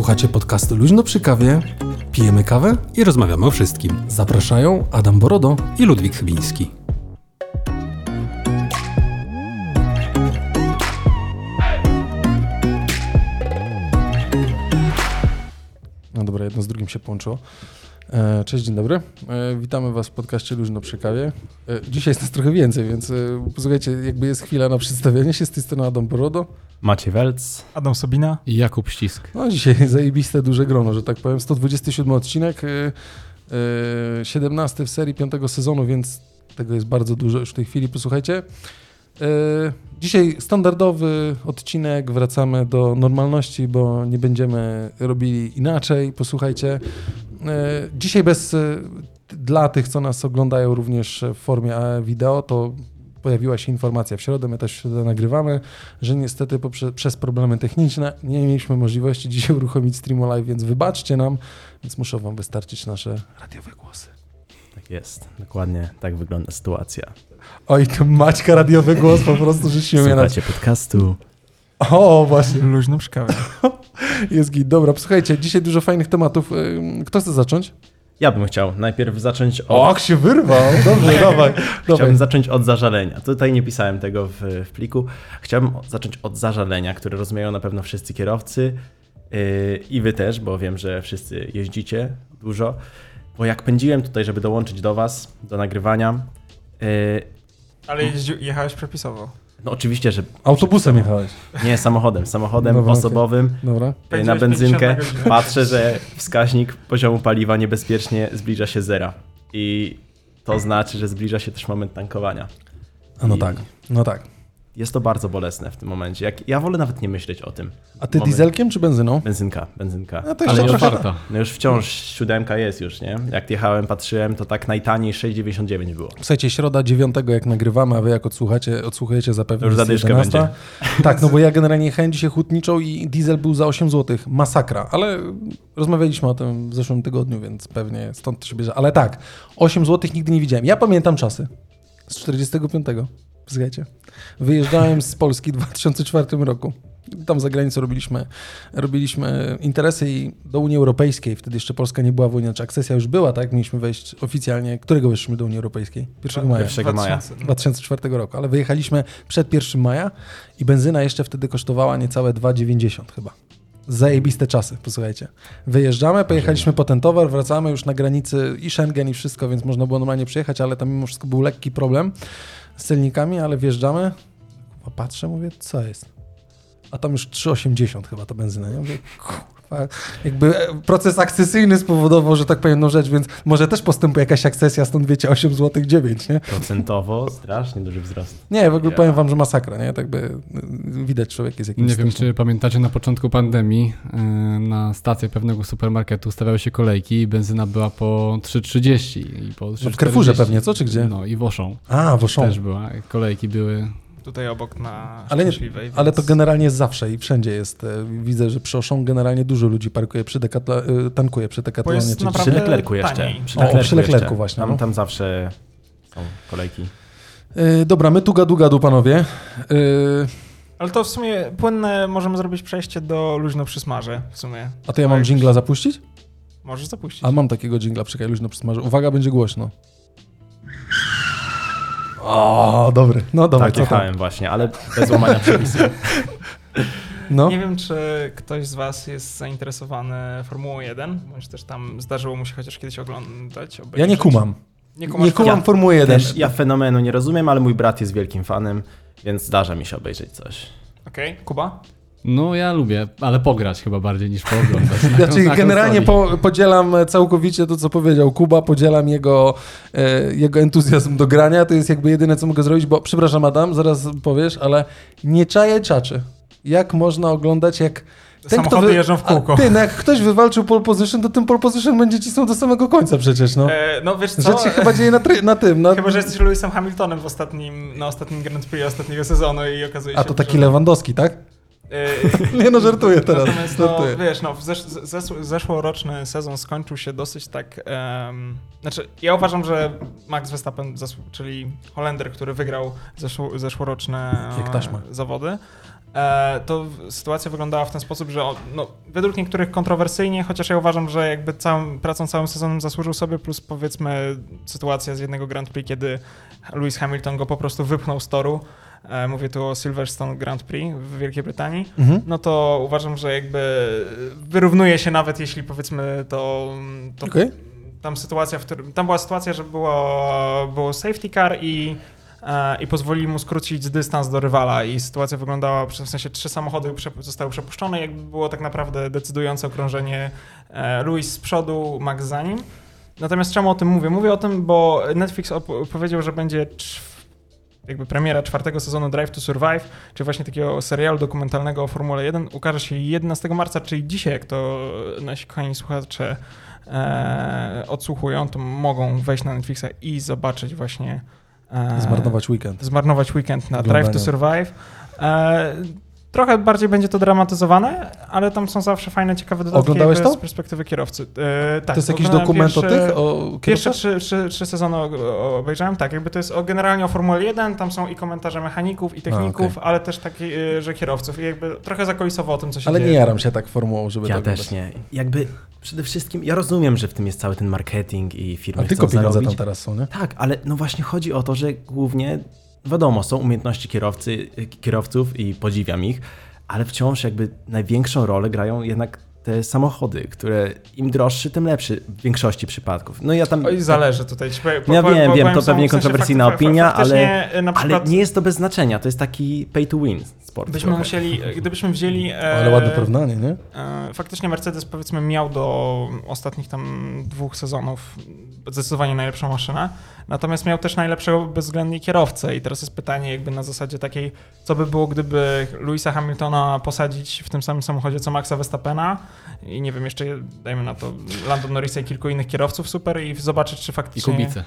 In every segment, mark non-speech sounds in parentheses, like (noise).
Słuchacie podcastu Luźno przy kawie, pijemy kawę i rozmawiamy o wszystkim. Zapraszają Adam Borodo i Ludwik Chybiński. No dobra, jedno z drugim się połączyło. E, cześć, dzień dobry. E, witamy Was w podcaście Luźno przy kawie. E, dzisiaj jest nas trochę więcej, więc posłuchajcie, jakby jest chwila na przedstawienie się. Z tej strony Adam Borodo. Maciej Welc. Adam Sobina. I Jakub Ścisk. No dzisiaj zajebiste duże grono, że tak powiem. 127 odcinek, 17 w serii piątego sezonu, więc tego jest bardzo dużo już w tej chwili. Posłuchajcie. Dzisiaj standardowy odcinek, wracamy do normalności, bo nie będziemy robili inaczej. Posłuchajcie, dzisiaj bez, e, dla tych, co nas oglądają również w formie wideo, to pojawiła się informacja w środę, my też w środę nagrywamy, że niestety poprzez, przez problemy techniczne nie mieliśmy możliwości dzisiaj uruchomić streamu live, więc wybaczcie nam, więc muszą wam wystarczyć nasze radiowe głosy. Tak jest, dokładnie tak wygląda sytuacja. Oj, to Maćka radiowy głos po prostu, że się Słuchajcie podcastu. O, właśnie. Luźno przy kawie. (laughs) Jest git. Dobra, słuchajcie, dzisiaj dużo fajnych tematów. Kto chce zacząć? Ja bym chciał najpierw zacząć od... Och, się wyrwał. Dobrze, (laughs) dawaj. Chciałbym zacząć od zażalenia. Tutaj nie pisałem tego w, w pliku. Chciałbym zacząć od zażalenia, które rozumieją na pewno wszyscy kierowcy yy, i wy też, bo wiem, że wszyscy jeździcie dużo. Bo jak pędziłem tutaj, żeby dołączyć do was, do nagrywania... Yy, Ale jeździ, jechałeś przepisowo. No oczywiście, że... Autobusem jechałeś? Nie, samochodem. Samochodem Dobra, osobowym Dobra. na benzynkę. Patrzę, że wskaźnik poziomu paliwa niebezpiecznie zbliża się zera. I to znaczy, że zbliża się też moment tankowania. A no I... tak, no tak jest to bardzo bolesne w tym momencie. Jak, ja wolę nawet nie myśleć o tym. A ty moment. dieselkiem czy benzyną? Benzynka, benzynka. No to Ale nie otwarta. No już wciąż siódemka jest już, nie? Jak jechałem, patrzyłem, to tak najtaniej 6,99 było. Słuchajcie, środa 9 jak nagrywamy, a wy jak odsłuchacie, odsłuchujecie zapewne Już zadyszka będzie. Tak, no bo ja generalnie jechałem dzisiaj hutniczą i diesel był za 8 zł. Masakra, ale rozmawialiśmy o tym w zeszłym tygodniu, więc pewnie stąd to się bierze. Ale tak, 8 zł nigdy nie widziałem. Ja pamiętam czasy z 45. Słuchajcie, wyjeżdżałem z Polski w 2004 roku. Tam za granicą robiliśmy, robiliśmy interesy i do Unii Europejskiej. Wtedy jeszcze Polska nie była w Unii, znaczy akcesja już była, tak? Mieliśmy wejść oficjalnie. Którego weszliśmy do Unii Europejskiej? 1 maja. 1 maja. 2004 roku, ale wyjechaliśmy przed 1 maja i benzyna jeszcze wtedy kosztowała niecałe 2,90 chyba. Zajebiste czasy, posłuchajcie. Wyjeżdżamy, pojechaliśmy po ten towar, wracamy już na granicy i Schengen i wszystko, więc można było normalnie przyjechać, ale tam mimo wszystko był lekki problem z celnikami, ale wjeżdżamy. Patrzę, mówię, co jest? A tam już 3,80 chyba ta benzyna. Nie? Mówię, jakby proces akcesyjny spowodował, że tak powiem, no rzecz, więc może też postępuje jakaś akcesja, stąd wiecie 8 zł 9, nie? Procentowo strasznie duży wzrost. Nie, w ogóle ja. powiem wam, że masakra, nie? Tak by y, widać człowiek jest jakiś Nie wiem, czy pamiętacie na początku pandemii y, na stację pewnego supermarketu stawiały się kolejki i benzyna była po 3,30 i po 3,40. No w Carrefourze pewnie, co, czy gdzie? No i Woszą. A, Woszą. Też była, kolejki były tutaj obok na ale, nie, więc... ale to generalnie jest zawsze i wszędzie jest. E, widzę, że przy Oszą generalnie dużo ludzi parkuje przy dekatla, e, tankuje przy dekatlonie. Czy przy Leclercu jeszcze. Przy o, przy Leclercu właśnie. Tam, no. tam zawsze są kolejki. Yy, dobra, my tu gadu gadu, panowie. Yy... Ale to w sumie płynne możemy zrobić przejście do luźno przysmaże w sumie. A to ja mam jingla zapuścić? Możesz zapuścić. A mam takiego jingla, czekaj, luźno przysmaże. Uwaga, będzie głośno. O, dobry. No dobra. Tak, jechałem właśnie, ale bez łamania (laughs) przepisów. No. Nie wiem, czy ktoś z Was jest zainteresowany Formułą 1, bądź też tam zdarzyło mu się chociaż kiedyś oglądać. Obejrzeć. Ja nie kumam. Nie, nie kumam ja, Formuły 1. Też ja fenomenu nie rozumiem, ale mój brat jest wielkim fanem, więc zdarza mi się obejrzeć coś. Okej, okay. Kuba? No ja lubię, ale pograć chyba bardziej niż pooglądać. Znaczy generalnie po, podzielam całkowicie to, co powiedział Kuba, podzielam jego, e, jego entuzjazm do grania, to jest jakby jedyne, co mogę zrobić, bo przepraszam Adam, zaraz powiesz, ale nie czaję czaczy. Jak można oglądać, jak ten, kto wy... jeżdżą w kółko. A, ty, no jak ktoś wywalczył pole position, to tym pole position będzie cisnął do samego końca przecież, no. E, no wiesz co? Rzecz się chyba dzieje na, try, na tym. Na... Chyba, że jesteś Lewisem Hamiltonem w ostatnim, na ostatnim Grand Prix ostatniego sezonu i okazuje się, A to taki że... Lewandowski, tak? (laughs) Nie no, żartuję teraz. Natomiast no, żartuję. no, wiesz, no, zesz, zesz, zeszłoroczny sezon skończył się dosyć tak... Um, znaczy, ja uważam, że Max Verstappen, czyli Holender, który wygrał zeszło, zeszłoroczne zawody, e, to sytuacja wyglądała w ten sposób, że no, według niektórych kontrowersyjnie, chociaż ja uważam, że jakby całym, pracą całym sezonem zasłużył sobie, plus powiedzmy sytuacja z jednego Grand Prix, kiedy Lewis Hamilton go po prostu wypchnął z toru, e, mówię tu o Silverstone Grand Prix w Wielkiej Brytanii, mhm. no to uważam, że jakby wyrównuje się nawet jeśli powiedzmy to, to okay. tam sytuacja, w którym, tam była sytuacja, że było, było safety car i E, i pozwolili mu skrócić dystans do rywala i sytuacja wyglądała, w sensie trzy samochody zostały przepuszczone, jakby było tak naprawdę decydujące okrążenie e, Luis z przodu, Max za nim. Natomiast czemu o tym mówię? Mówię o tym, bo Netflix powiedział, że będzie jakby premiera czwartego sezonu Drive to Survive, czyli właśnie takiego serialu dokumentalnego o Formule 1, ukaże się 11 marca, czyli dzisiaj, jak to nasi kochani słuchacze e, odsłuchują, to mogą wejść na Netflixa i zobaczyć właśnie E, zmarnować weekend. Zmarnować weekend na Drive to Survive. E, trochę bardziej będzie to dramatyzowane, ale tam są zawsze fajne, ciekawe dodatki Oglądałeś to? z perspektywy kierowcy. E, tak, to jest jakiś dokument pierwszy, o tych? O pierwsze trzy, trzy, trzy sezony obejrzałem, tak. Jakby to jest o, generalnie o Formule 1, tam są i komentarze mechaników i techników, A, okay. ale też takie, że kierowców. I jakby trochę zakoisowo o tym, co się ale dzieje. Ale nie jaram się tak formułą, żeby Ja to też nie. Jakby przede wszystkim, ja rozumiem, że w tym jest cały ten marketing i firmy A tylko pieniądze zarobić. tam teraz są, nie? Tak, ale no właśnie chodzi o to, że głównie wiadomo, są umiejętności kierowcy, kierowców i podziwiam ich, ale wciąż jakby największą rolę grają jednak te samochody, które im droższy, tym lepszy w większości przypadków. No ja tam... Oj, zależy tutaj. Po, po, ja wiem, wiem, to pewnie kontrowersyjna opinia, ale, przykład... ale nie jest to bez znaczenia. To jest taki pay to win sport. Byśmy musieli, gdybyśmy wzięli... E, ale ładne porównanie, nie? E, faktycznie Mercedes powiedzmy miał do ostatnich tam dwóch sezonów zdecydowanie najlepszą maszynę, natomiast miał też najlepszego bezwzględnie kierowcę i teraz jest pytanie jakby na zasadzie takiej, co by było, gdyby Louisa Hamiltona posadzić w tym samym samochodzie co Maxa Verstappena i nie wiem, jeszcze dajmy na to Landon Norrisa i kilku innych kierowców super i zobaczyć, czy faktycznie... I Kubice.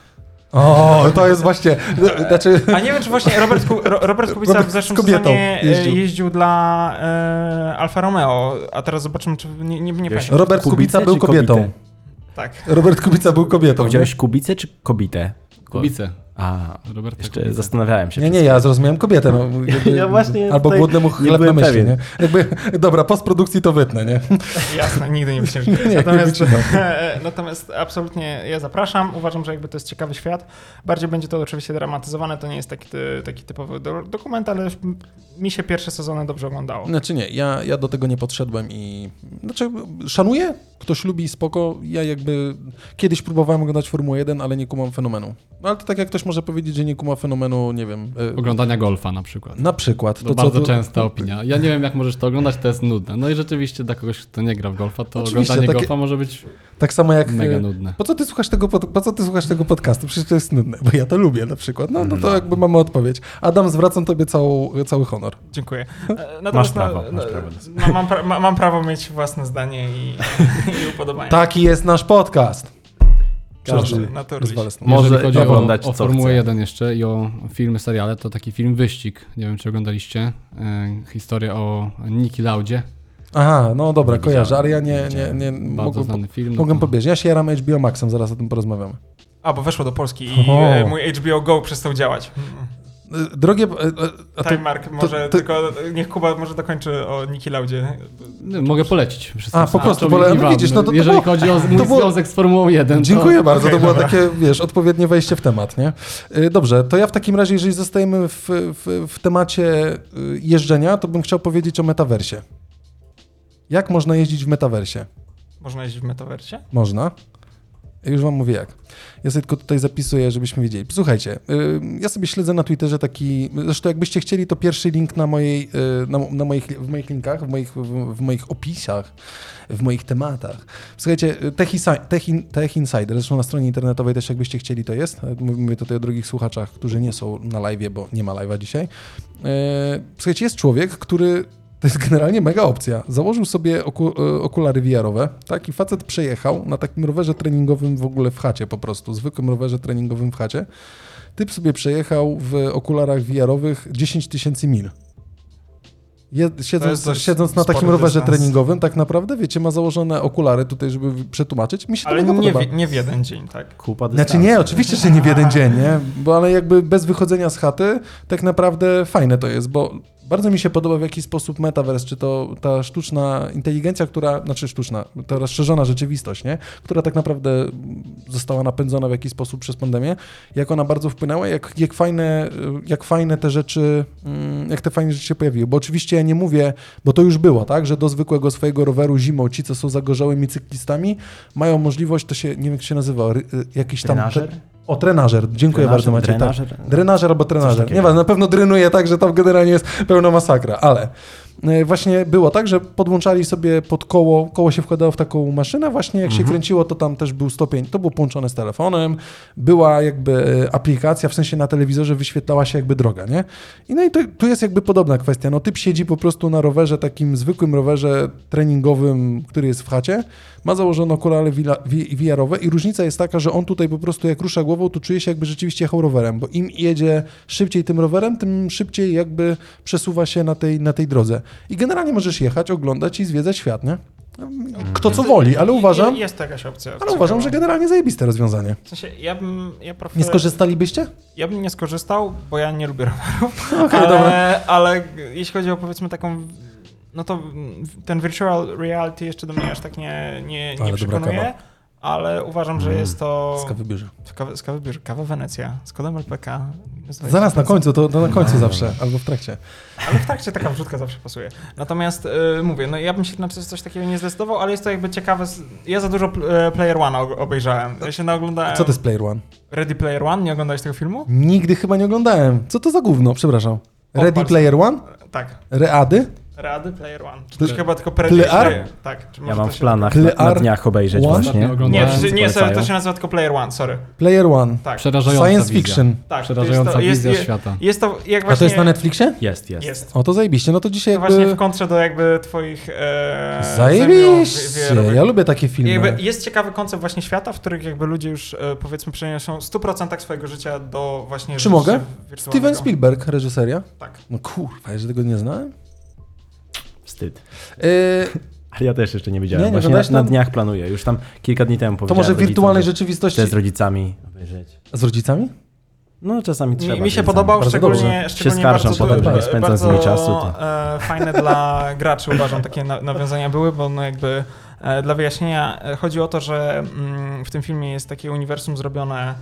O, to jest właśnie. (laughs) Znaczy... A nie wiem, czy właśnie Robert, Robert Kubica Robert w zeszłym sezonie e, jeździł, jeździł dla e, Alfa Romeo, a teraz zobaczymy, czy nie, nie, nie pamiętam. Robert Kubica był kobietą. Tak. Robert Kubica był kobietą. Powiedziałeś Kubicę czy kobitę? Kubice. A, Roberta jeszcze Kubica. zastanawiałem się. Nie, nie, ja zrozumiałem kobietę. No, (laughs) jakby, ja właśnie albo głodnemu chleb na myśli, nie? Jakby, (laughs) dobra, postprodukcji to wytnę, nie? (laughs) Jasne, nigdy nie wyciągnę. Natomiast, natomiast absolutnie ja zapraszam. Uważam, że jakby to jest ciekawy świat. Bardziej będzie to oczywiście dramatyzowane, to nie jest taki, taki typowy dokument, ale mi się pierwsze sezony dobrze oglądało. Znaczy nie, ja, ja do tego nie podszedłem i... Znaczy, szanuję, ktoś lubi, spoko. Ja jakby kiedyś próbowałem oglądać Formułę 1, ale nie kumam fenomenu. No, ale to tak jak ktoś może powiedzieć, że nie kuma fenomenu, nie wiem... E, Oglądania golfa na przykład. Na przykład. To, to bardzo to... częsta opinia. Ja nie wiem, jak możesz to oglądać, to jest nudne. No i rzeczywiście dla kogoś, kto nie gra w golfa, to Oczywiście, oglądanie takie... golfa może być tak samo jak... Mega nudne. Po co ty słuchasz tego, po co ty słuchasz tego podcastu? Przecież to jest nudne, bo ja to lubię na przykład. No, no to no. jakby mamy odpowiedź. Adam, zwracam tobie całą, cały honor. Dziękuję. Natomiast masz prawo. masz prawo. mam, pra mam, prawo mieć własne zdanie i, (laughs) i upodobania. Taki jest nasz podcast. Każdy Może chodzi oglądać o, o Formułę 1 jeszcze i o filmy, seriale, to taki film Wyścig. Nie wiem, czy oglądaliście. E, historia o Niki Laudzie. Aha, no dobra, kojarzę, ale ja nie, nie, nie, Bardzo mogłem, znany film. Mogłem no pobierać. Ja się jaram HBO Maxem, zaraz o tym porozmawiamy. A, bo weszło do Polski i Oho. mój HBO Go przestał działać. E, drogie... A to, Time Mark, może to, to, tylko niech Kuba może dokończy o Niki Laudzie. Mogę polecić. A, po prostu, pole, no widzisz, no to, Jeżeli było, chodzi o mój było, związek z Formułą 1. Dziękuję bardzo, okay, to było dobra. takie, wiesz, odpowiednie wejście w temat, nie? E, dobrze, to ja w takim razie, jeżeli zostajemy w, w, w temacie e, jeżdżenia, to bym chciał powiedzieć o metaversie. Jak można jeździć w metaversie? Można jeździć w metaversie? Można. Już wam mówię jak. Ja sobie tylko tutaj zapisuję, żebyśmy wiedzieli. Słuchajcie, ja sobie śledzę na Twitterze taki, zresztą jakbyście chcieli, to pierwszy link na mojej, y, na, na moich, w moich linkach, w moich, w, w moich opisach, w moich tematach. Słuchajcie, Tech, Tech, Tech Insider, zresztą na stronie internetowej też jakbyście chcieli, to jest. Mówię tutaj o drogich słuchaczach, którzy nie są na live, bo nie ma live'a dzisiaj. Słuchajcie, jest człowiek, który to jest generalnie mega opcja. Założył sobie oku, e, okulary VR-owe, tak? I facet przejechał na takim rowerze treningowym w ogóle w chacie po prostu, zwykłym rowerze treningowym w chacie. Typ sobie przejechał w okularach VR-owych 10 tysięcy mil. Siedząc, siedząc na takim rowerze dystans. treningowym, tak naprawdę, wiecie, ma założone okulary tutaj, żeby przetłumaczyć. Mi się ale to nie, podoba. W, nie w jeden dzień, tak? Kupa Znaczy nie, oczywiście, że nie w jeden dzień, nie? Bo ale jakby bez wychodzenia z chaty, tak naprawdę fajne to jest, bo bardzo mi się podoba w jaki sposób metaverse, czy to ta sztuczna inteligencja, która, znaczy sztuczna, ta rozszerzona rzeczywistość, nie? która tak naprawdę została napędzona w jakiś sposób przez pandemię, jak ona bardzo wpłynęła, jak, jak, fajne, jak fajne te rzeczy, mm, jak te fajne rzeczy się pojawiły. Bo oczywiście ja nie mówię, bo to już było, tak, że do zwykłego swojego roweru zimą ci, co są zagorzałymi cyklistami, mają możliwość, to się, nie wiem jak się nazywa, jakiś tam... Trenażer? O, trenażer. Dziękuję bardzo Maciej. Drenażer? Tak. Drenażer albo trenażer. Nie wiem, na pewno drenuje tak, że tam generalnie jest pełna masakra, ale właśnie było tak, że podłączali sobie pod koło, koło się wkładało w taką maszynę, właśnie jak mhm. się kręciło, to tam też był stopień, to było połączone z telefonem, była jakby e, aplikacja, w sensie na telewizorze wyświetlała się jakby droga, nie? I no i to, tu jest jakby podobna kwestia, no typ siedzi po prostu na rowerze, takim zwykłym rowerze treningowym, który jest w chacie, ma założone okulary VR-owe i różnica jest taka, że on tutaj po prostu jak rusza głową, to czuje się jakby rzeczywiście jechał rowerem, bo im jedzie szybciej tym rowerem, tym szybciej jakby przesuwa się na tej, na tej drodze. I generalnie możesz jechać, oglądać i zwiedzać świat, nie? Kto co woli, ale uważam. Jest jakaś opcja. Ale uważam, że generalnie zajebiste rozwiązanie. W sensie, ja bym. Ja prefer... Nie skorzystalibyście? Ja bym nie skorzystał, bo ja nie lubię rowerów. (laughs) Okay, ale, dobra. ale jeśli chodzi o powiedzmy taką no to ten virtual reality jeszcze do mnie aż tak nie, nie, nie przekonuje, ale uważam, że jest to... Z kawy bierze. Z kawy bierze. Kawa Wenecja z kodem LPK. Zaraz na końcu, to, to na końcu zawsze, albo w trakcie. Ale w trakcie taka wrzutka zawsze pasuje. Natomiast yy, mówię, no ja bym się na coś takiego nie zdecydował, ale jest to jakby ciekawe. Ja za dużo e, Player One obejrzałem. Ja się naoglądałem. Co to jest Player One? Ready Player One? Nie oglądałeś tego filmu? Nigdy chyba nie oglądałem. Co to za gówno? Przepraszam. Ready Player One? Tak. Ready? Rady Player One. Czy to chyba tylko Player? Player? Tak. Czy ja mam w planach na, na dniach obejrzeć one? właśnie. Nie, nie, nie sorry, to się nazywa tylko Player One, sorry. Player One. Tak. Przerażająca Science wizja. fiction. Tak, Przerażająca jest to, wizja świata. Jest to jak właśnie... A to jest na Netflixie? Jest, jest. jest. O, to zajebiście. No to dzisiaj jakby... właśnie w kontrze do jakby twoich... E, zajebiście. Ja lubię takie filmy. Jakby jest ciekawy koncept właśnie świata, w których jakby ludzie już e, powiedzmy przeniosą 100% swojego życia do właśnie... Czy mogę? Steven Spielberg, reżyseria? Tak. No kurwa, ja że tego nie znałem. Wstyd. Yy... (laughs) Ale ja też jeszcze nie wiedziałem. Nie, nie Właśnie na, na, dniach planuję. Już tam kilka dni temu powiedziałem. To może w wirtualnej rzeczywistości. Chcę z rodzicami obejrzeć. Z rodzicami? No czasami trzeba. Mi, mi się podobał szczególnie, szczególnie się skarżą bardzo, potem, że nie spędzam z nimi czasu. To... E, fajne dla graczy uważam takie nawiązania były, bo no jakby e, dla wyjaśnienia e, chodzi o to, że mm, w tym filmie jest takie uniwersum zrobione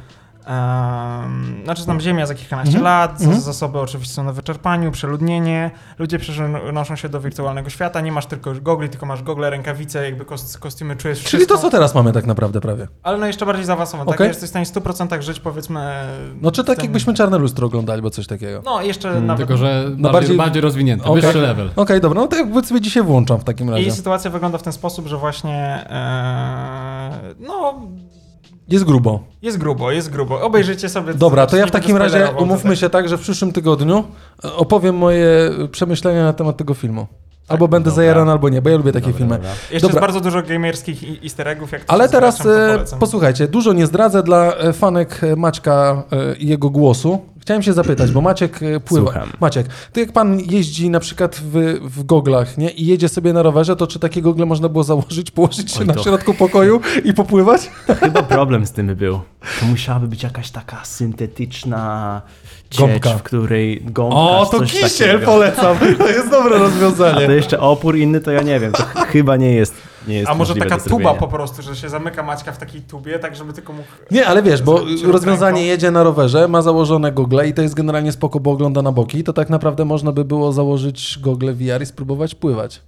Um, znaczy tam Ziemia za kilkanaście mm -hmm. lat, mm -hmm. zasoby oczywiście są na wyczerpaniu, przeludnienie, ludzie przenoszą się do wirtualnego świata, nie masz tylko gogli, tylko masz gogle, rękawice, jakby kostiumy, czujesz wszystko. Czyli to, co teraz mamy tak naprawdę prawie. Ale no jeszcze bardziej zaawansowane, okay. tak? Jesteś w stanie w 100% żyć powiedzmy... No czy tak tym... jakbyśmy Czarne Lustro oglądali, bo coś takiego. No jeszcze hmm, nawet... Tylko, że no bardziej, bardziej, bardziej rozwinięty, okay. wyższy level. Okej, okay, dobra, no to jakby sobie dzisiaj włączam w takim razie. I sytuacja wygląda w ten sposób, że właśnie e, no jest grubo. Jest grubo, jest grubo. Obejrzyjcie sobie. Dobra, to ja w takim razie umówmy się tak, że w przyszłym tygodniu e, opowiem moje przemyślenia na temat tego filmu. Albo tak, będę dobra. zajarany, albo nie, bo ja lubię takie dobra, filmy. Dobra. Jeszcze jest bardzo dużo gamerskich easter eggów. Jak Ale teraz e, posłuchajcie, dużo nie zdradzę dla e, fanek Maćka i jego głosu. Chciałem się zapytać, bo Maciek pływa. Słucham. Maciek, to jak pan jeździ na przykład w, w goglach nie? i jedzie sobie na rowerze, to czy takie gogle można było założyć, położyć się Oj, na środku pokoju i popływać? Chyba problem z tym by był. To musiałaby być jakaś taka syntetyczna ciecz, w której gąbka. O, to kisiel takiego. polecam. To jest dobre rozwiązanie. A to jeszcze opór inny, to ja nie wiem. To chyba nie jest. Nie jest A może taka tuba po prostu, że się zamyka Maćka w takiej tubie, tak żeby tylko mógł... Nie, ale wiesz, bo rozwiązanie jedzie na rowerze, ma założone gogle i to jest generalnie spoko, bo ogląda na boki, to tak naprawdę można by było założyć gogle VR i spróbować pływać.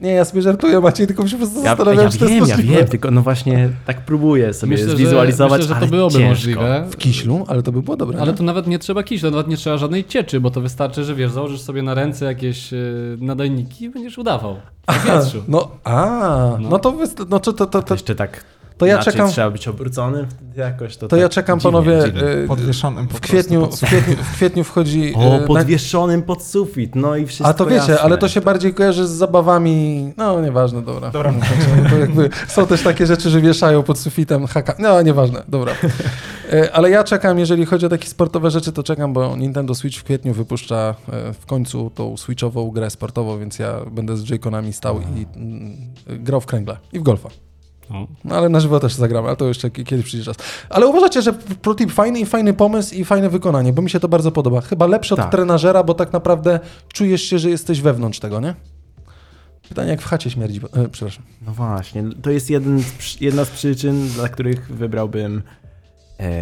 Nie, ja sobie żartuję, Maciej, tylko się po prostu ja, zastanawiam, ja czy to wiem, jest możliwe. Ja wiem, tylko no właśnie tak próbuję sobie myślę, zwizualizować, że, myślę, że to byłoby ciężko. możliwe. W kiślu, ale to by było dobre. Ale nie? to nawet nie trzeba kiślu, nawet nie trzeba żadnej cieczy, bo to wystarczy, że wiesz, założysz sobie na ręce jakieś yy, nadajniki i będziesz udawał. W No, a, no, no to, no, to, to, to, to, jeszcze tak to ja czekam. trzeba być obróconym jakoś. To, to tak ja czekam, dziwnie, panowie. Dziwnie. Y, podwieszonym w kwietniu, w, kwietniu, w kwietniu wchodzi. O, y, podwieszonym pod sufit, no i wszystko. A to wiecie, jasne. ale to się bardziej kojarzy z zabawami. No, nieważne, dobra. dobra. (laughs) To jakby są też takie rzeczy, że wieszają pod sufitem haka. No, nieważne, dobra. E, ale ja czekam, jeżeli chodzi o takie sportowe rzeczy, to czekam, bo Nintendo Switch w kwietniu wypuszcza e, w końcu tą switchową grę sportową, więc ja będę z J-Conami stał i mm, grał w kręgle i w golfa. No ale na żywo też zagramy, ale to jeszcze kiedyś przyjdzie czas. Ale uważacie, że ProTip fajny i fajny pomysł i fajne wykonanie, bo mi się to bardzo podoba. Chyba lepszy od tak. trenażera, bo tak naprawdę czujesz się, że jesteś wewnątrz tego, nie? Pytanie, jak w chacie śmierdzi. E, przepraszam. No właśnie, to jest jeden, jedna z przyczyn, dla których wybrałbym e,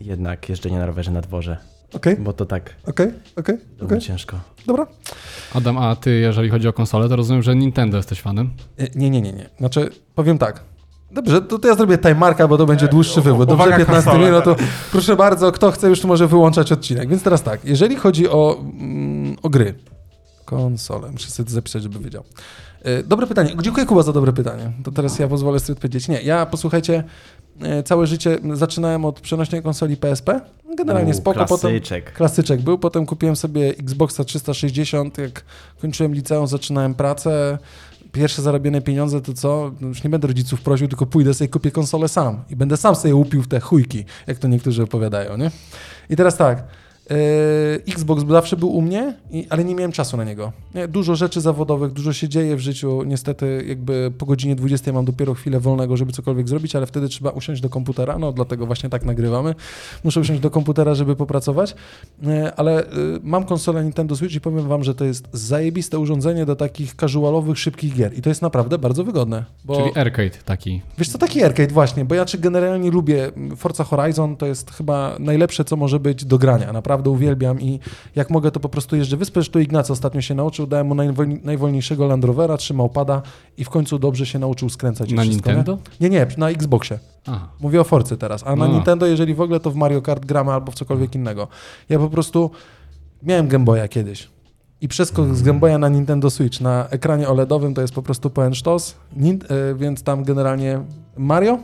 jednak jeżdżenie na rowerze na dworze. Okay. Bo to tak. Okej, okay, okej. Okay, okay. ciężko. Dobra. Adam, a ty, jeżeli chodzi o konsolę, to rozumiem, że Nintendo jesteś fanem? E, nie, nie, nie, nie. Znaczy, powiem tak. Dobrze, to, to ja zrobię timemarka, bo to będzie dłuższy wywód. Dobrze, 15 minut, to proszę bardzo, kto chce, już może wyłączać odcinek. Więc teraz tak, jeżeli chodzi o, mm, o gry, konsole, muszę sobie to zapisać, żeby wiedział. E, dobre pytanie. Dziękuję Kuba za dobre pytanie. To teraz ja pozwolę sobie odpowiedzieć. Nie, ja posłuchajcie, e, całe życie zaczynałem od przenośnej konsoli PSP. Generalnie U, spoko. Klasyczek. Potem, klasyczek był. Potem kupiłem sobie Xboxa 360. Jak kończyłem liceum, zaczynałem pracę pierwsze zarobione pieniądze to co? No już nie będę rodziców prosił, tylko pójdę sobie kupię konsolę sam i będę sam sobie łupił w te chujki, jak to niektórzy opowiadają, nie? I teraz tak, Xbox zawsze był u mnie, ale nie miałem czasu na niego. Dużo rzeczy zawodowych, dużo się dzieje w życiu. Niestety, jakby po godzinie 20 mam dopiero chwilę wolnego, żeby cokolwiek zrobić, ale wtedy trzeba usiąść do komputera. No, dlatego właśnie tak nagrywamy. Muszę usiąść do komputera, żeby popracować. Yy, ale yy, mam konsolę Nintendo Switch i powiem Wam, że to jest zajebiste urządzenie do takich casualowych, szybkich gier. I to jest naprawdę bardzo wygodne. Bo... Czyli arcade taki. Wiesz co, taki arcade właśnie, bo ja czy generalnie lubię Forza Horizon, to jest chyba najlepsze, co może być do grania. Naprawdę naprawdę uwielbiam i jak mogę, to po prostu jeżdżę. Wyspę tu Ignacy ostatnio się nauczył, dałem mu najwolniejszego Land Rovera, trzymał pada i w końcu dobrze się nauczył skręcać. Na wszystko, Nintendo? Nie? nie, nie, na Xboxie. Aha. Mówię o Forcy teraz, a na Nintendo, jeżeli w ogóle, to w Mario Kart gramy albo w cokolwiek innego. Ja po prostu miałem Game Boya kiedyś. I przeskok z Game Boya na Nintendo Switch na ekranie OLEDowym to jest po prostu pełen sztos, e, więc tam generalnie Mario,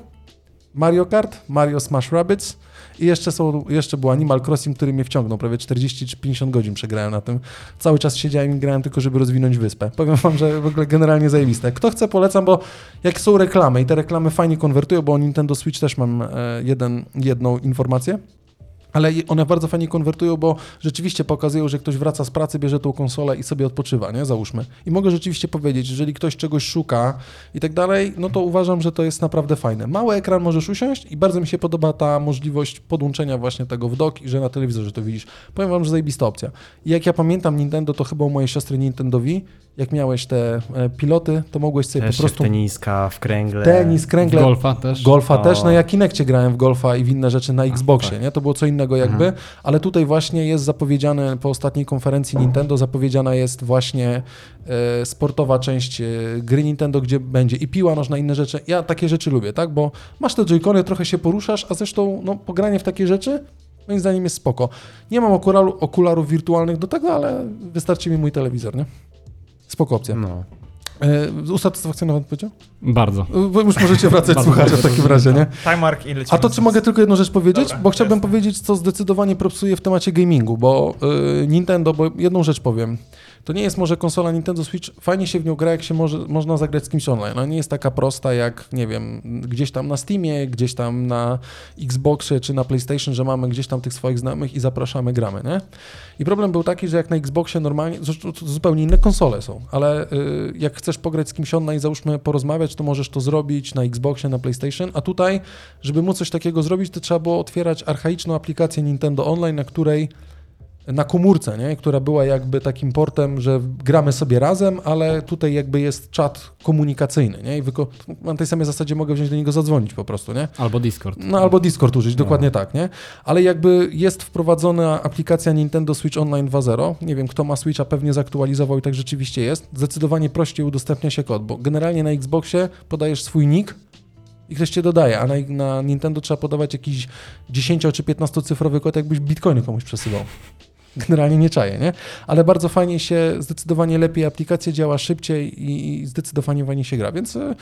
Mario Kart, Mario Smash Rabbids, i jeszcze, są, jeszcze był Animal Crossing, który mnie wciągnął. Prawie 40 czy 50 godzin przegrałem na tym. Cały czas siedziałem i grałem tylko, żeby rozwinąć wyspę. Powiem wam, że w ogóle generalnie zajebiste. Kto chce, polecam, bo jak są reklamy i te reklamy fajnie konwertują, bo o Nintendo Switch też mam e, jeden, jedną informację ale one bardzo fajnie konwertują, bo rzeczywiście pokazują, że ktoś wraca z pracy, bierze tą konsolę i sobie odpoczywa, nie? Załóżmy. I mogę rzeczywiście powiedzieć, jeżeli ktoś czegoś szuka i tak dalej, no to uważam, że to jest naprawdę fajne. Mały ekran możesz usiąść i bardzo mi się podoba ta możliwość podłączenia właśnie tego w dock i że na telewizorze to widzisz. Powiem wam, że zajebista opcja. I jak ja pamiętam Nintendo, to chyba u mojej siostry Nintendowi, jak miałeś te e, piloty, to mogłeś sobie też po prostu... teniska, w kręgle. Tenis, kręgle. W golfa też. Golfa o. też. No ja Kinekcie grałem w golfa i w inne rzeczy na Xboxie, tak. nie? To było co innego jakby, mhm. ale tutaj właśnie jest zapowiedziane po ostatniej konferencji Nintendo, zapowiedziana jest właśnie e, sportowa część e, gry Nintendo, gdzie będzie i piła nożna, inne rzeczy. Ja takie rzeczy lubię, tak? Bo masz te joycony, trochę się poruszasz, a zresztą no, pogranie w takie rzeczy moim zdaniem jest spoko. Nie mam okularu, okularów wirtualnych do tego, ale wystarczy mi mój telewizor, nie? Spoko opcja. No. E, usatysfakcjonował odpowiedział? Bardzo. Bo już możecie wracać słuchać w takim razie, nie? Timemark i A to czy mogę tylko jedną rzecz powiedzieć? Dobra, bo chciałbym jasne. powiedzieć, co zdecydowanie propsuje w temacie gamingu, bo y, Nintendo, bo jedną rzecz powiem. To nie jest może konsola Nintendo Switch, fajnie się w nią gra, jak się może, można zagrać z kimś online. Ona nie jest taka prosta jak, nie wiem, gdzieś tam na Steamie, gdzieś tam na Xboxie czy na PlayStation, że mamy gdzieś tam tych swoich znajomych i zapraszamy, gramy, nie? I problem był taki, że jak na Xboxie normalnie, to, to zupełnie inne konsole są, ale y, jak chcesz pograć z kimś online, załóżmy porozmawiać, to możesz to zrobić na Xboxie, na PlayStation, a tutaj, żeby móc coś takiego zrobić, to trzeba było otwierać archaiczną aplikację Nintendo Online, na której na komórce, nie? która była jakby takim portem, że gramy sobie razem, ale tutaj jakby jest czat komunikacyjny. Nie? I wyko- na tej samej zasadzie mogę wziąć do niego zadzwonić po prostu. Nie? Albo Discord. No albo Discord użyć, no. dokładnie tak. Nie? Ale jakby jest wprowadzona aplikacja Nintendo Switch Online 2.0. Nie wiem, kto ma Switcha, pewnie zaktualizował i tak rzeczywiście jest. Zdecydowanie prościej udostępnia się kod, bo generalnie na Xboxie podajesz swój nick, i ktoś cię dodaje, a na, na, Nintendo trzeba podawać jakiś 10 czy 15 cyfrowy kod, jakbyś bitcoiny komuś przesyłał generalnie nie czaję, nie? Ale bardzo fajnie się, zdecydowanie lepiej aplikacja działa szybciej i zdecydowanie fajnie się gra, więc e,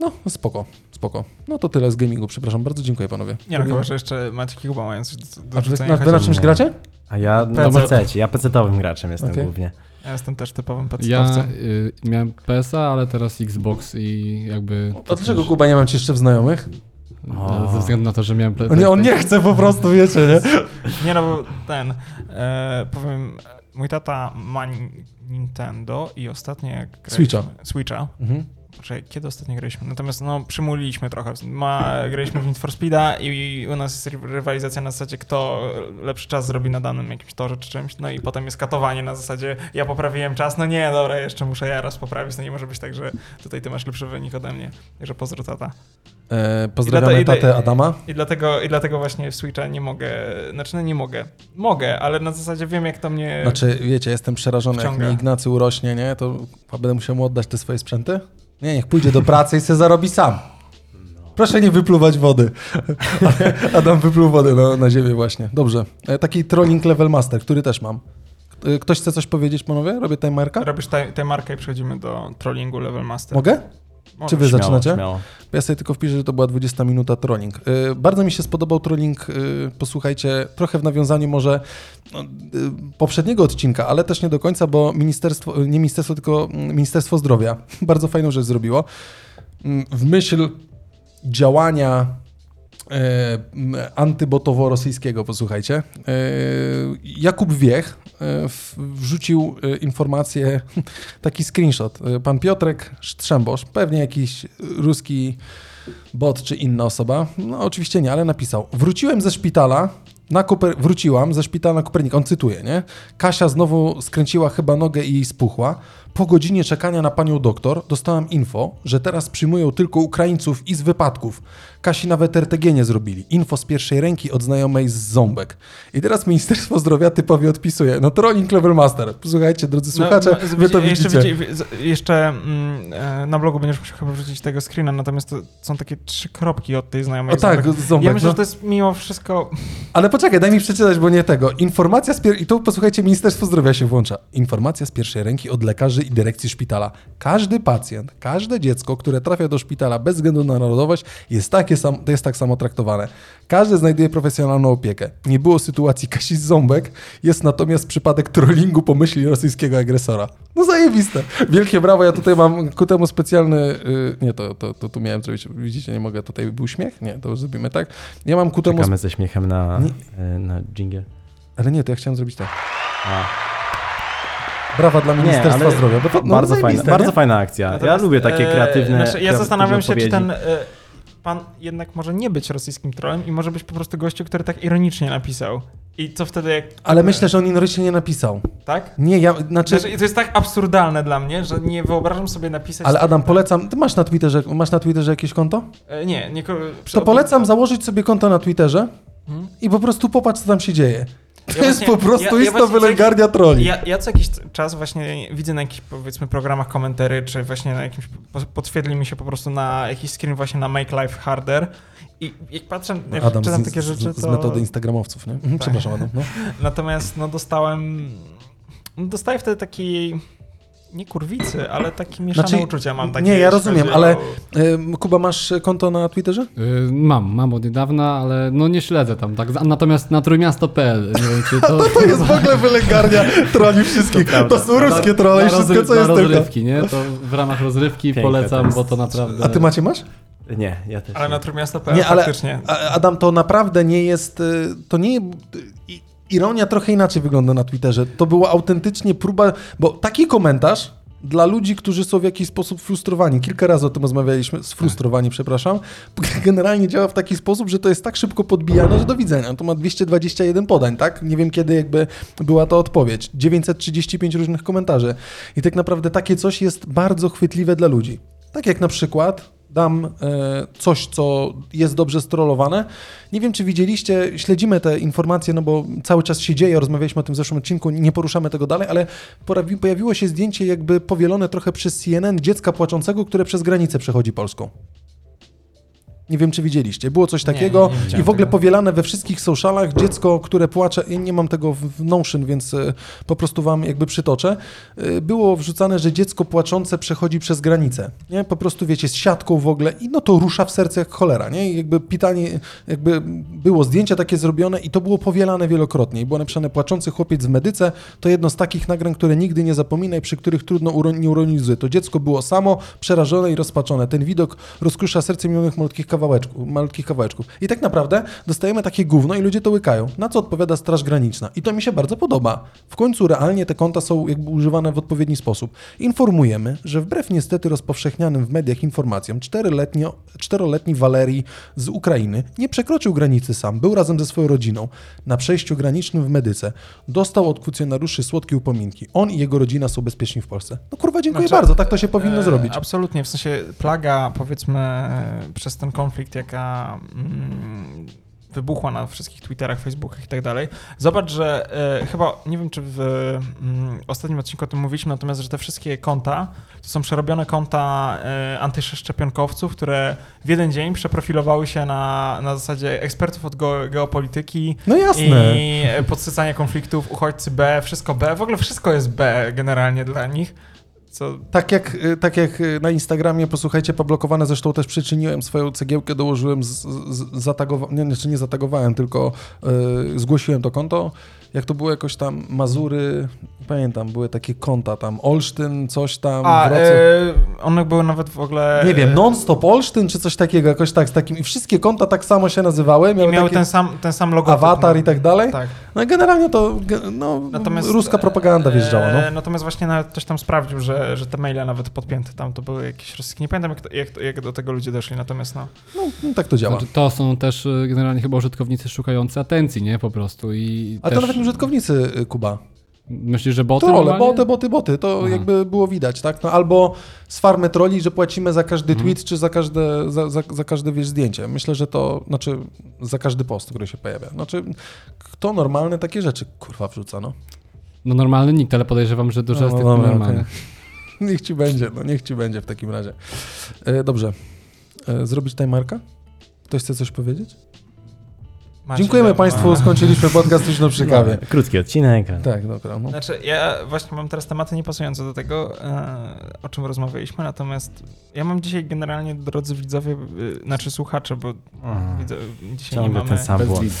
no, spoko, spoko. No to tyle z gamingu, przepraszam bardzo, dziękuję panowie. Nie no, chyba, że jeszcze Maciek Kuba mają coś do, do A wy, na, czymś gracie? A ja na PC, ja PC-owym graczem jestem okay. głównie. Ja jestem też typowym pc Ja y, miałem PS-a, ale teraz Xbox i jakby... A dlaczego Kuba nie mam ci jeszcze w znajomych? O. Ze względu na to, że miałem PlayStation. Nie, on nie chce po prostu, wiecie, nie? (laughs) Nie no, bo ten, e, powiem, mój tata ma Nintendo i ostatnio jak Switcha. Switcha. Mhm. Kiedy ostatnio graliśmy? Natomiast no, przymuliliśmy trochę. Ma, graliśmy w Need for Speeda i u nas jest rywalizacja na zasadzie, kto lepszy czas zrobi na danym jakimś torze czy czymś, no i potem jest katowanie na zasadzie, ja poprawiłem czas, no nie, dobra, jeszcze muszę ja raz poprawić, no nie może być tak, że tutaj ty masz lepszy wynik ode mnie. Także pozdro tata. E, pozdrawiamy tatę Adama. I dlatego, I dlatego właśnie w Switcha nie mogę, znaczy no nie mogę. Mogę, ale na zasadzie wiem jak to mnie Znaczy wiecie, jestem przerażony, wciąga. jak mi Ignacy urośnie, nie, to będę musiał mu oddać te swoje sprzęty? Nie, niech pójdzie do pracy i se zarobi sam. Proszę nie wypluwać wody. (laughs) Adam wypluł wodę na, na ziemię właśnie. Dobrze. E, taki trolling level master, który też mam. E, ktoś chce coś powiedzieć, panowie? Robię timerka? Robisz timerka i przechodzimy do trollingu level master. Mogę? Czy wy śmiało, zaczynacie? Śmiało. Ja sobie tylko wpiszę, że to była 20 minuta trolling. Yy, bardzo mi się spodobał trolling, yy, posłuchajcie, trochę w nawiązaniu może no, yy, poprzedniego odcinka, ale też nie do końca, bo ministerstwo, nie ministerstwo, tylko mm, Ministerstwo Zdrowia (laughs) bardzo fajną rzecz zrobiło. Mm, w myśl działania E, antybotowo-rosyjskiego, posłuchajcie. E, Jakub Wiech wrzucił informację, (laughs) taki screenshot. Pan Piotrek Strzembosz, pewnie jakiś ruski bot czy inna osoba, no oczywiście nie, ale napisał. Wróciłem ze szpitala, na Koper... wróciłam ze szpitala na Kopernik, on cytuje, nie? Kasia znowu skręciła chyba nogę i jej spuchła. Po godzinie czekania na panią doktor dostałam info, że teraz przyjmują tylko Ukraińców i z wypadków. Kasi nawet RTG nie zrobili. Info z pierwszej ręki od znajomej z Ząbek. I teraz Ministerstwo Zdrowia typowi odpisuje. No trolling level master. Słuchajcie, drodzy no, słuchacze, no, wy to jeszcze, widzicie. Jeszcze mm, e, na blogu będziesz musiał chyba wrzucić tego screena, natomiast to są takie trzy kropki od tej znajomej o, tak, Ząbek. Ja myślę, no. że to jest mimo wszystko... Ale poczekaj, daj mi przeczytać, bo nie tego. Informacja z pier... I tu posłuchajcie, Ministerstwo Zdrowia się włącza. Informacja z pierwszej ręki od lekarzy i dyrekcji szpitala. Każdy pacjent, każde dziecko, które trafia do szpitala bez względu na narodowość, jest, takie sam, jest tak samo traktowane. Każdy znajduje profesjonalną opiekę. Nie było sytuacji (laughs) Kasi Ząbek, jest natomiast przypadek trollingu pomyśli rosyjskiego agresora. No zajebiste. Wielkie brawo, ja tutaj mam ku temu specjalny... Yy, nie, to, to, to tu miałem zrobić, widzicie, nie mogę, tutaj był śmiech? Nie, to już zrobimy tak. Ja mam ku temu... Czekamy ze śmiechem na, nie. Y, na jingle. Ale nie, to ja chciałem zrobić tak. A. Brawa dla Ministerstwa nie, Zdrowia. Bo to, no, bardzo, fajna, bardzo fajna akcja. Natomiast, ja lubię takie e, kreatywne. Znaczy, ja zastanawiam się, czy ten. E, pan jednak może nie być rosyjskim trolem i może być po prostu gościu, który tak ironicznie napisał. I co wtedy jak... Ale myślę, że on ironicznie nie napisał. Tak? Nie, ja, znaczy... znaczy... To jest tak absurdalne dla mnie, że nie wyobrażam sobie napisać... Ale Adam, polecam... Ty masz na Twitterze, masz na Twitterze jakieś konto? E, nie, nie... To polecam założyć sobie konto na Twitterze hmm? i po prostu popatrz, co tam się dzieje. To ja jest właśnie, po prostu ja, ja wylęgarnia troli. Ja, ja co jakiś czas właśnie widzę na jakichś powiedzmy programach komentary, czy właśnie na jakimś, podświetli mi się po prostu na jakiś screen właśnie na Make Life Harder i jak patrzę, jak Adam, czytam z, takie rzeczy, to... Z metody instagramowców, nie? Mhm, tak. Przepraszam, Adam. No. Natomiast no dostałem, no, dostaję wtedy taki nie kurwicy, ale takie mieszane znaczy, uczucia mam. Takie, nie, ja rozumiem, ale y, Kuba, masz konto na Twitterze? Y, mam, mam od niedawna, ale no nie śledzę tam. tak. Natomiast na trójmiasto.pl nie wiem, czy to... to, (laughs) to jest w ogóle wylęgarnia (laughs) troli wszystkich. To, to są ruskie trole i wszystko, co jest rozrywki, tylko. nie? To w ramach rozrywki Piękne polecam, bo to naprawdę... A ty macie masz? Nie, ja też. Ale na trójmiasto.pl nie, ale faktycznie. Adam, to naprawdę nie jest... Y, to nie ironia trochę inaczej wygląda na Twitterze. To była autentycznie próba, bo taki komentarz dla ludzi, którzy są w jakiś sposób frustrowani. Kilka razy o tym rozmawialiśmy, sfrustrowani, przepraszam. (laughs) Generalnie działa w taki sposób, że to jest tak szybko podbijane, że do widzenia. To ma 221 podań, tak? Nie wiem kiedy jakby była to odpowiedź. 935 różnych komentarzy. I tak naprawdę takie coś jest bardzo chwytliwe dla ludzi. Tak jak na przykład dam e, coś, co jest dobrze strollowane. Nie wiem, czy widzieliście, śledzimy te informacje, no bo cały czas się dzieje, rozmawialiśmy o tym w zeszłym odcinku, nie poruszamy tego dalej, ale pojawiło się zdjęcie jakby powielone trochę przez CNN dziecka płacącego, które przez granicę przechodzi Polską. Nie wiem, czy widzieliście. Było coś takiego nie, nie i w ogóle tego. powielane we wszystkich socialach dziecko, które płacze, ja nie mam tego w Notion, więc e, po prostu wam jakby przytoczę. E, było wrzucane, że dziecko płaczące przechodzi przez granicę. Nie? Po prostu wiecie, z siatką w ogóle i no to rusza w serce jak cholera. Nie? I jakby pytanie, jakby było zdjęcie takie zrobione i to było powielane wielokrotnie. I było napisane płaczący chłopiec w medyce. To jedno z takich nagrań, które nigdy nie zapominaj, przy których trudno uro, nie uronizuje. To dziecko było samo, przerażone i rozpaczone. Ten widok rozkrusza serce milionów malutkich kawałków kawałeczków, malutkich kawałeczków. I tak naprawdę dostajemy takie gówno i ludzie to łykają. Na co odpowiada Straż Graniczna. I to mi się bardzo podoba. W końcu realnie te konta są jakby używane w odpowiedni sposób. Informujemy, że wbrew niestety rozpowszechnianym w mediach informacjom, czteroletni, czteroletni Walerii z Ukrainy nie przekroczył granicy sam, był razem ze swoją rodziną na przejściu granicznym w Medyce. Dostał od kwestionariuszy słodkie upominki. On i jego rodzina są bezpieczni w Polsce. No kurwa, dziękuję znaczy, bardzo, tak to się powinno e, zrobić. Absolutnie, w sensie plaga powiedzmy przez ten konflikt, jaka mm, wybuchła na wszystkich Twitterach, Facebookach i tak dalej. Zobacz, że e, chyba, nie wiem czy w mm, ostatnim odcinku o tym mówiliśmy, natomiast, że te wszystkie konta to są przerobione konta e, antyszczepionkowców, które w jeden dzień przeprofilowały się na, na zasadzie ekspertów od geopolityki. No jasne. I podsycania konfliktów, uchodźcy B, wszystko B. W ogóle wszystko jest B generalnie dla nich. Co? Tak, jak, y, tak jak y, na Instagramie, posłuchajcie, poblokowane, zresztą też przyczyniłem swoją cegiełkę, dołożyłem, z, z, nie, znaczy nie zatagowałem, tylko y, zgłosiłem to konto jak to było jakoś tam Mazury, pamiętam, były takie konta tam, Olsztyn, coś tam, A, e, one były nawet w ogóle... Nie wiem, non-stop Olsztyn, czy coś takiego, jakoś tak z takim, i wszystkie konta tak samo się nazywały. Miały, I miały ten, sam, ten sam logo. Awatar no. i tak dalej. Tak. No generalnie to, no, natomiast, ruska propaganda wjeżdżała, no. E, natomiast właśnie nawet ktoś tam sprawdził, że, że te maile nawet podpięte tam, to były jakieś rosyjskie, nie pamiętam jak, jak, jak, do tego ludzie doszli, natomiast no. No, no tak to działa. Znaczy, to są też e, generalnie chyba użytkownicy szukający atencji, nie, po prostu i A też... to nawet użytkownicy Y, Kuba. Myślisz, że boty? Trole, boty, boty, boty. To Aha. jakby było widać, tak? No, albo z farmy troli, że płacimy za każdy mhm. tweet, czy za każde, za, za, za każde wiesz, zdjęcie. Myślę, że to, znaczy za każdy post, który się pojawia. Znaczy, kto normalny takie rzeczy, kurwa, wrzuca, no? No normalny nikt, ale podejrzewam, że dużo no, z tych no, normalnych. Okay. (laughs) Niech ci będzie, no niech ci będzie w takim razie. E, dobrze. E, zrobić timerka? Ktoś chce coś powiedzieć? Macie Dziękujemy Państwu, skończyliśmy podcast już na przykawie. No, krótki odcinek. Tak, dobra. No. Znaczy, ja właśnie mam teraz tematy niepasujące do tego, e, o czym rozmawialiśmy, natomiast ja mam dzisiaj generalnie, drodzy widzowie, e, znaczy słuchacze, bo widzę, dzisiaj Ciągle nie mamy... ten sam błąd.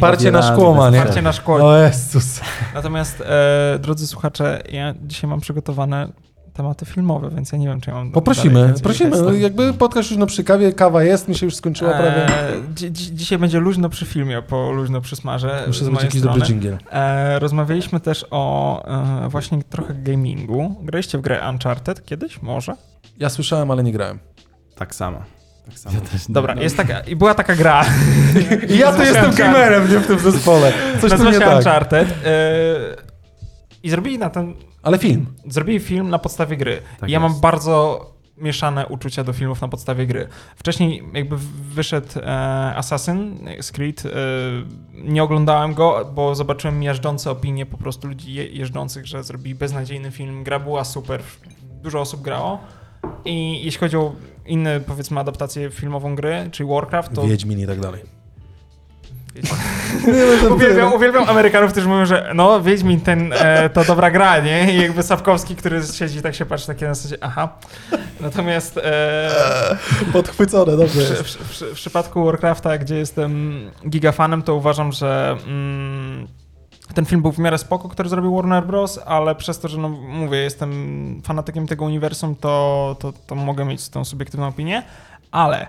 Parcie na szkło ma, nie? Parcie na szkło. O Jezus. Natomiast, e, drodzy słuchacze, ja dzisiaj mam przygotowane tematy filmowe, więc ja nie wiem, czy ja mam. Poprosimy, prosimy. No, jakby podcast już na przy kawie, kawa jest, mi się już skończyła prawie. Dzi dzisiaj będzie luźno przy filmie, po luźno przy smarze. Muszę zrobić jakiś dobry dżingiel. E, rozmawialiśmy też o e, właśnie trochę gamingu. Graliście w grę Uncharted kiedyś? Może? Ja słyszałem, ale nie grałem. Tak samo. Tak samo. Ja Dobra, jest taka, i była taka gra. I (laughs) ja tu jestem gamerem, nie w tym zespole. Coś tu nie tak. Uncharted. E, I zrobili na ten ale film. Zrobili film na podstawie gry. Tak ja jest. mam bardzo mieszane uczucia do filmów na podstawie gry. Wcześniej jakby wyszedł e, Assassin's Creed, e, nie oglądałem go, bo zobaczyłem miażdżące opinie po prostu ludzi je, jeżdżących, że zrobili beznadziejny film, gra była super, dużo osób grało. I jeśli chodzi o inne, powiedzmy, adaptacje filmową gry, czyli Warcraft, to... Wiedźmin i tak dalej. Uwielbiam, uwielbiam Amerykanów, którzy mówią, że no Wiedźmin ten, e, to dobra gra, nie? I jakby Sapkowski, który siedzi tak się patrzy takie na zasadzie, aha. Natomiast... E, Podchwycone, dobrze w, w, w, w, przypadku Warcrafta, gdzie jestem gigafanem, to uważam, że... Mm, ten film był w miarę spoko, który zrobił Warner Bros., ale przez to, że no mówię, jestem fanatykiem tego uniwersum, to, to, to mogę mieć tą subiektywną opinię, ale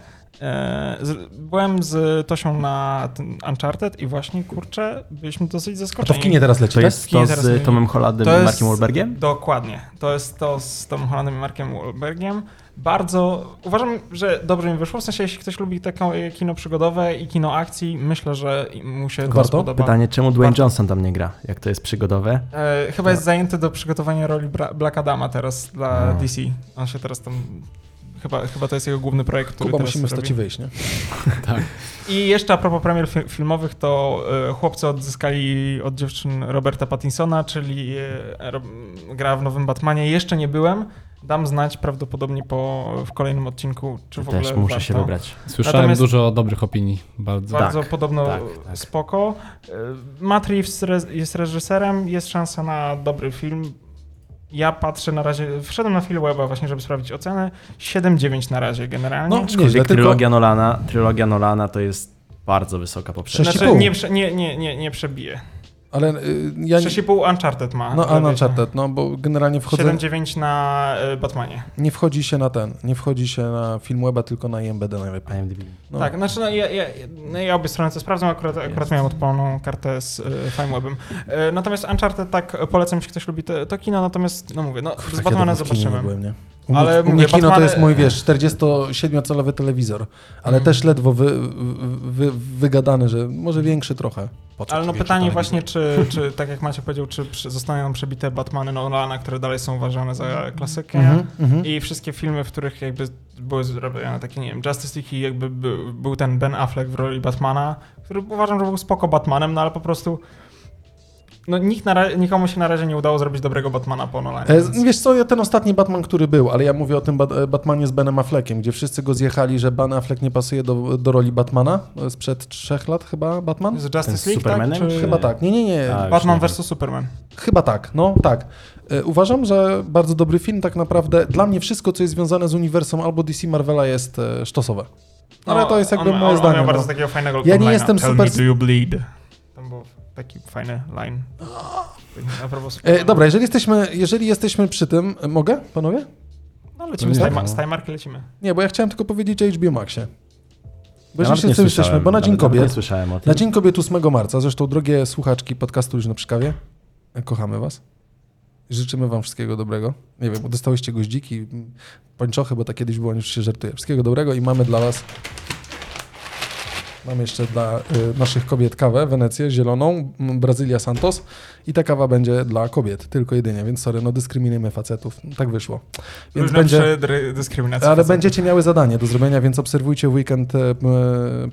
byłem z Tosią na Uncharted i właśnie, kurczę, byliśmy dosyć zaskoczeni. A to w kinie teraz leci, To jest to z Tomem Hollandem i Markiem Wahlbergiem? Dokładnie. To jest to z Tomem Hollandem i Markiem Wahlbergiem. Bardzo, uważam, że dobrze mi wyszło, w sensie jeśli ktoś lubi taką kino przygodowe i kino akcji, myślę, że mu się Warto? to spodoba. Pytanie, czemu Dwayne Warto. Johnson tam nie gra, jak to jest przygodowe? E, chyba to... jest zajęty do przygotowania roli Black Adama teraz dla no. DC. On się teraz tam Chyba, chyba to jest jego główny projekt, który Kuba, musimy stać i wyjść, nie? (laughs) tak. I jeszcze a propos premier filmowych, to y, chłopcy odzyskali od dziewczyn Roberta Pattinsona, czyli y, gra w nowym Batmanie. Jeszcze nie byłem. Dam znać prawdopodobnie po, w kolejnym odcinku, czy w ogóle Też muszę warto. się wybrać. Słyszałem Natomiast dużo dobrych opinii. Bardzo, bardzo tak, podobno tak, tak. spoko. Matt Reeves jest reżyserem, jest szansa na dobry film ja patrzę na razie, wszedłem na Philweba właśnie, żeby sprawdzić ocenę. 7-9 na razie generalnie. No, nieźle, tylko... trylogia, Nolana, trylogia Nolana to jest bardzo wysoka poprzeczka. Znaczy, nie, nie, nie, nie, nie przebije. Ale y, ja... 6,5 Uncharted ma. No, Uncharted, no bo generalnie wchodzę... 7,9 na y, Batmanie. Nie wchodzi się na ten, nie wchodzi się na film weba, tylko na IMBD najlepiej. IMDb. No. Tak, znaczy no, ja, ja, no, ja obie strony to sprawdzam, akurat, akurat miałem odpaloną kartę z y, FimeWebem. Y, natomiast Uncharted tak polecam, jeśli ktoś lubi to, to kino, natomiast no mówię, no Kurde, z Batmana zobaczymy. Byłem, nie? Ale u mnie kino Batman... to jest mój, wiesz, 47-calowy telewizor, ale mm. też ledwo wy, wy, wygadany, że może większy trochę. ale no pytanie właśnie, czy, czy tak jak Macie powiedział, czy zostaną przebite Batmany Nolana, które dalej są uważane za klasykę mm -hmm. i wszystkie filmy, w których jakby były zrobione takie, nie wiem, Justice League i jakby był ten Ben Affleck w roli Batmana, który uważam, że był spoko Batmanem, no ale po prostu no nikt na, nikomu się na razie nie udało zrobić dobrego Batmana po Nolanie. E, więc... Wiesz co, ja ten ostatni Batman, który był, ale ja mówię o tym e, Batmanie z Benem Affleckiem, gdzie wszyscy go zjechali, że Ben Affleck nie pasuje do, do roli Batmana. Sprzed trzech lat chyba Batman? Z Justice League, tak? Czy... Chyba tak. Nie, nie, nie. A, Batman vs. Superman. Chyba tak, no tak. E, uważam, że bardzo dobry film tak naprawdę. Dla mnie wszystko, co jest związane z uniwersum albo DC Marvela jest sztosowe. No, ale to jest jakby on, moje on, zdanie. On miał bardzo no. takiego fajnego Ja nie jestem Tell super... taki fajny line. E, dobra, jeżeli jesteśmy, jeżeli jesteśmy przy tym, mogę, panowie? No lecimy z, time, z Timemark lecimy. Nie, bo ja chciałem tylko powiedzieć o HBO Maxie. Bo ja się jesteśmy, bo na Dzień Kobiet, na Dzień Kobiet 8 marca, zresztą drogie słuchaczki podcastu już na przykawie, kochamy was. Życzymy wam wszystkiego dobrego. Nie wiem, dostałyście goździki, pończochy, bo tak kiedyś było, już się żartuje. Wszystkiego dobrego i mamy dla was Mam jeszcze dla y, naszych kobiet kawę, Wenecję, zieloną, Brazylia Santos i ta kawa będzie dla kobiet, tylko jedynie, więc sorry, no dyskryminujemy facetów. Tak wyszło. Więc będzie, dyskryminacja Ale facetów. będziecie miały zadanie do zrobienia, więc obserwujcie w weekend e,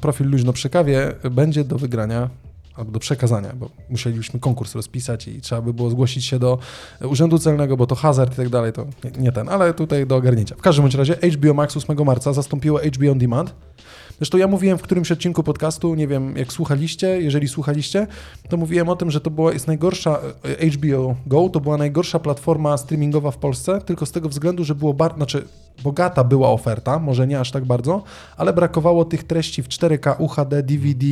profil Luźno przy kawie. Będzie do wygrania albo do przekazania, bo musielibyśmy konkurs rozpisać i trzeba by było zgłosić się do Urzędu Celnego, bo to hazard i tak dalej, to nie, nie ten, ale tutaj do ogarnięcia. W każdym razie HBO Max 8 marca zastąpiło HBO On Demand. Zresztą ja mówiłem w którymś odcinku podcastu, nie wiem jak słuchaliście, jeżeli słuchaliście, to mówiłem o tym, że to była, jest najgorsza, e, HBO Go to była najgorsza platforma streamingowa w Polsce, tylko z tego względu, że było bar, znaczy bogata była oferta, może nie aż tak bardzo, ale brakowało tych treści w 4K, UHD, DVD,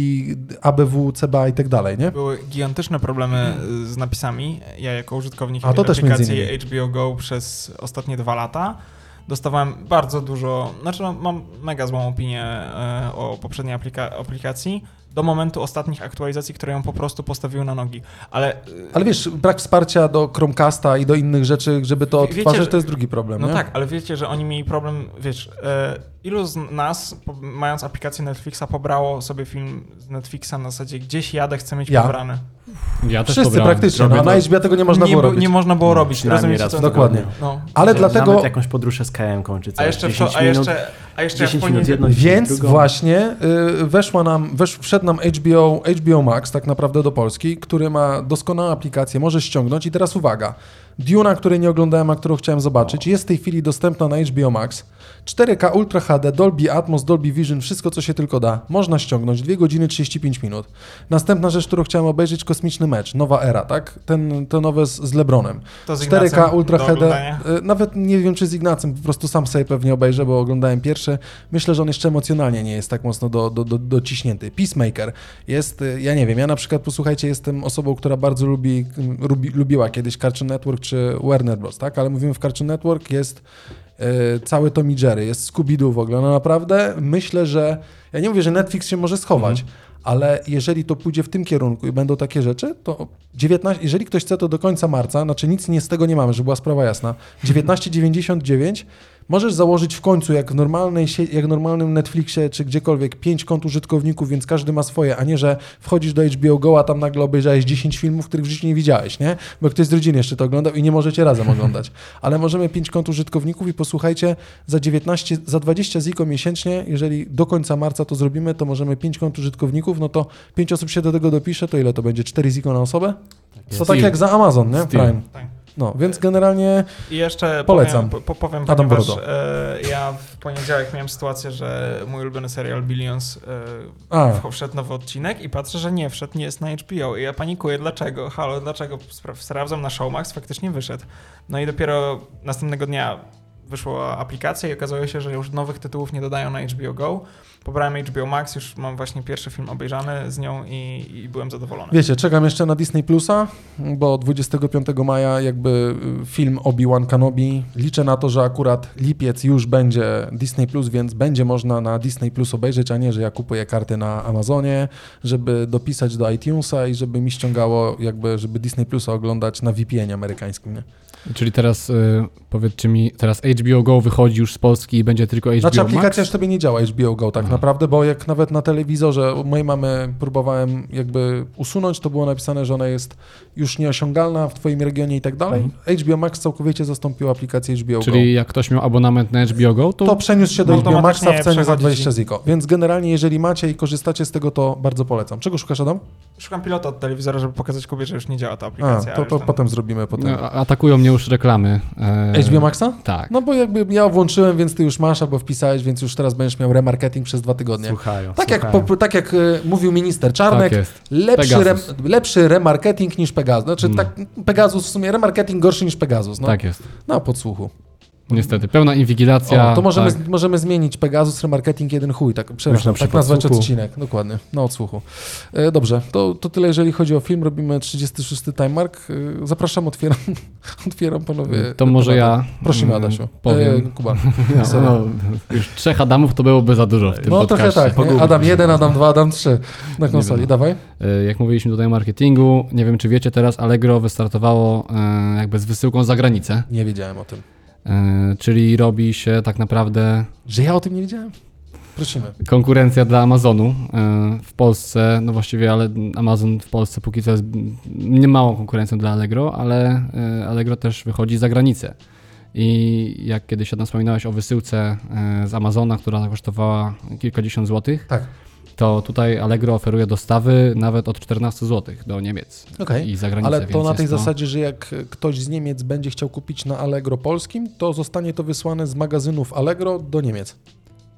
ABW, CBA i tak dalej, nie? Były gigantyczne problemy z napisami. Ja jako użytkownik A, to aplikacji HBO Go przez ostatnie dwa lata dostawałem bardzo dużo, znaczy mam mega złą opinię e, o poprzedniej aplika aplikacji, do momentu ostatnich aktualizacji, które ją po prostu postawiły na nogi. Ale, ale wiesz, brak wsparcia do Chromecasta i do innych rzeczy, żeby to odtwarzać, wiecie, to jest drugi problem. No nie? tak, ale wiecie, że oni mieli problem, wiesz, e, ilu z nas, mając aplikację Netflixa, pobrało sobie film z Netflixa na zasadzie gdzieś jadę, chcę mieć ja. pobrany. Ja też Wszyscy praktycznie, no, a na HBO tego nie można nie, było robić. Nie można było no, robić, rozumiecie? Raz Dokładnie. No. Ale dlatego... Nawet jakąś podróż z KM-ką czy coś. A jeszcze, to, a jeszcze, a jeszcze 10 minut jedno, Więc właśnie y, weszła nam, wesz, wszedł nam HBO, HBO Max tak naprawdę do Polski, który ma doskonałą aplikację, możesz ściągnąć i teraz uwaga, Duna, której nie oglądałem, a którą chciałem zobaczyć, jest w tej chwili dostępna na HBO Max. 4K Ultra HD, Dolby Atmos, Dolby Vision, wszystko co się tylko da. Można ściągnąć, 2 godziny 35 minut. Następna rzecz, którą chciałem obejrzeć, kosmiczny mecz, nowa era, tak? Ten, to nowe z, z Lebronem. To z 4K Ultra HD, e, nawet nie wiem czy z Ignacem, po prostu sam sobie pewnie obejrzę, bo oglądałem pierwszy. Myślę, że on jeszcze emocjonalnie nie jest tak mocno do, do, do, dociśnięty. Peacemaker jest, e, ja nie wiem, ja na przykład, posłuchajcie, jestem osobą, która bardzo lubi, lubi lubiła kiedyś Cartoon Network czy Warner Bros., tak? Ale mówimy w Cartoon Network jest E, cały Tommy Jerry, jest Scooby-Doo w ogóle. No naprawdę myślę, że ja nie mówię, że Netflix się może schować, mhm. ale jeżeli to pójdzie w tym kierunku i będą takie rzeczy, to 19, jeżeli ktoś chce to do końca marca, znaczy nic nie z tego nie mamy, żeby była sprawa jasna, 19,99 Możesz założyć w końcu, jak w, normalnej, jak w normalnym Netflixie czy gdziekolwiek, pięć kont użytkowników, więc każdy ma swoje, a nie, że wchodzisz do HBO Go, a tam nagle obejrzałeś 10 filmów, których w życiu nie widziałeś, nie? Bo ktoś z rodziny jeszcze to oglądał i nie możecie razem oglądać. (laughs) Ale możemy pięć kont użytkowników i posłuchajcie, za 19, za 20 ziko miesięcznie, jeżeli do końca marca to zrobimy, to możemy pięć kont użytkowników, no to pięć osób się do tego dopisze, to ile to będzie? 4 ziko na osobę? Tak to tak jak za Amazon, nie? Prime. No, więc generalnie I jeszcze polecam. Powiem, po, powiem Adam ponieważ e, ja w poniedziałek miałem sytuację, że mój ulubiony serial Billions e, wszedł nowy odcinek i patrzę, że nie wszedł, nie jest na HBO. I ja panikuję, dlaczego? Halo, dlaczego? Sprawdzam na Showmax, faktycznie wyszedł. No i dopiero następnego dnia wyszła aplikacja i okazało się, że już nowych tytułów nie dodają na HBO Go. Pobrałem HBO Max, już mam właśnie pierwszy film obejrzany z nią i, i byłem zadowolony. Wiecie, czekam jeszcze na Disney Plusa, bo 25 maja jakby y, film Obi-Wan Kenobi. Liczę na to, że akurat lipiec już będzie Disney Plus, więc będzie można na Disney Plus obejrzeć, a nie, że ja kupuję karty na Amazonie, żeby dopisać do iTunesa i żeby mi ściągało jakby, żeby Disney Plusa oglądać na VPN amerykańskim, nie? Czyli teraz y, powiedzcie mi, teraz HBO Go wychodzi już z Polski i będzie tylko HBO Znaczy Max? aplikacja już tobie nie działa HBO Go tak Aha. Naprawdę, bo jak nawet na telewizorze mojej mamy próbowałem jakby usunąć, to było napisane, że ona jest już nieosiągalna w twoim regionie i tak dalej. Mhm. HBO Max całkowicie zastąpił aplikację HBO Czyli Go. Czyli jak ktoś miał abonament na HBO Go, to... To przeniósł się do HBO Maxa w cenie za 20 ziko. Więc generalnie jeżeli macie i korzystacie z tego, to bardzo polecam. Czego szukasz Adam? Szukam pilota od telewizora, żeby pokazać Kubie, że już nie działa ta aplikacja. A, to, to potem zrobimy. Potem. No, atakują mnie już reklamy. E... HBO Maxa? Tak. No bo jakby ja włączyłem, więc ty już masz, albo wpisałeś, więc już teraz będziesz miał remarketing przez dwa tygodnie. Słuchają, tak, słuchają. Jak, po, tak jak e, mówił minister Czarnek, tak lepszy, re, lepszy remarketing niż Pegasus. Znaczy hmm. tak, Pegasus w sumie remarketing gorszy niż Pegasus. No. Tak jest. Na podsłuchu. Niestety, pełna inwigilacja. O, to możemy, tak. możemy zmienić Pegasus Remarketing jeden chuj, tak, przepraszam, tak nazwać odcinek, dokładnie, na odsłuchu. E, dobrze, to, to tyle jeżeli chodzi o film, robimy 36 time mark. E, zapraszam, otwieram, (laughs) otwieram panowie. To może ja Prosimy mm, Adasiu. Powiem. E, Kuba. (laughs) No, (laughs) no, już trzech Adamów to byłoby za dużo w tym No trochę tak, Adam 1, Adam 2, Adam 3 na konsoli, dawaj. E, jak mówiliśmy tutaj o marketingu, nie wiem czy wiecie teraz, Allegro wystartowało e, jakby z wysyłką za granicę. Nie wiedziałem o tym. E, czyli robi się tak naprawdę. Że ja o tym nie wiedziałem? Prosimy. Konkurencja dla Amazonu e, w Polsce, no właściwie, ale Amazon w Polsce póki co jest niemałą konkurencją dla Allegro, ale e, Allegro też wychodzi za granicę. I jak kiedyś Adam wspominałeś o wysyłce z Amazona, która kosztowała kilkadziesiąt złotych, tak to tutaj Allegro oferuje dostawy nawet od 14 zł do Niemiec okay. i za granicę. Ale to na tej to... zasadzie, że jak ktoś z Niemiec będzie chciał kupić na Allegro polskim, to zostanie to wysłane z magazynów Allegro do Niemiec.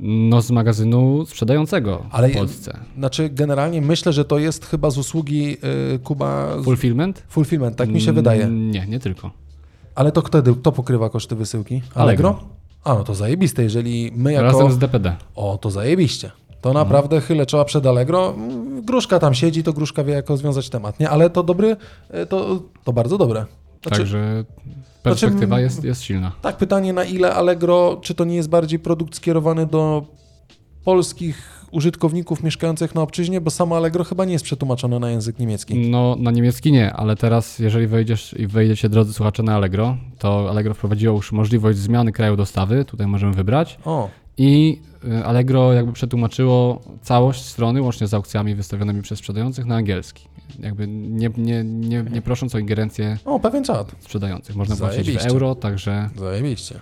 No z magazynu sprzedającego Ale w Polsce. Znaczy generalnie myślę, że to jest chyba z usługi yy, Kuba... Fulfillment? Fulfillment, tak mi się wydaje. Mm, nie, nie tylko. Ale to wtedy kto pokrywa koszty wysyłki? Allegro? Allegro? A, no to zajebiste, jeżeli my jako... Razem z DPD. O, to zajebiście. To naprawdę chylę czoła przed Allegro. Gruszka tam siedzi, to Gruszka wie, jak rozwiązać temat, nie? Ale to dobry, e, to, to bardzo dobre. Znaczy, Także perspektywa znaczy, jest, jest silna. Tak, pytanie na ile Allegro, czy to nie jest bardziej produkt skierowany do polskich użytkowników mieszkających na obczyźnie, bo samo Allegro chyba nie jest przetłumaczone na język niemiecki. No, na niemiecki nie, ale teraz, jeżeli wejdziesz i wejdziecie, drodzy słuchacze, na Allegro, to Allegro wprowadziło już możliwość zmiany kraju dostawy, tutaj możemy wybrać. O. I Allegro jakby przetłumaczyło całość strony, łącznie z aukcjami wystawionymi przez sprzedających, na angielski. Jakby nie, nie, nie, nie prosząc o ingerencję o, pewien czat. sprzedających. Można Zajebiście. płacić w euro, także... Zajebiście.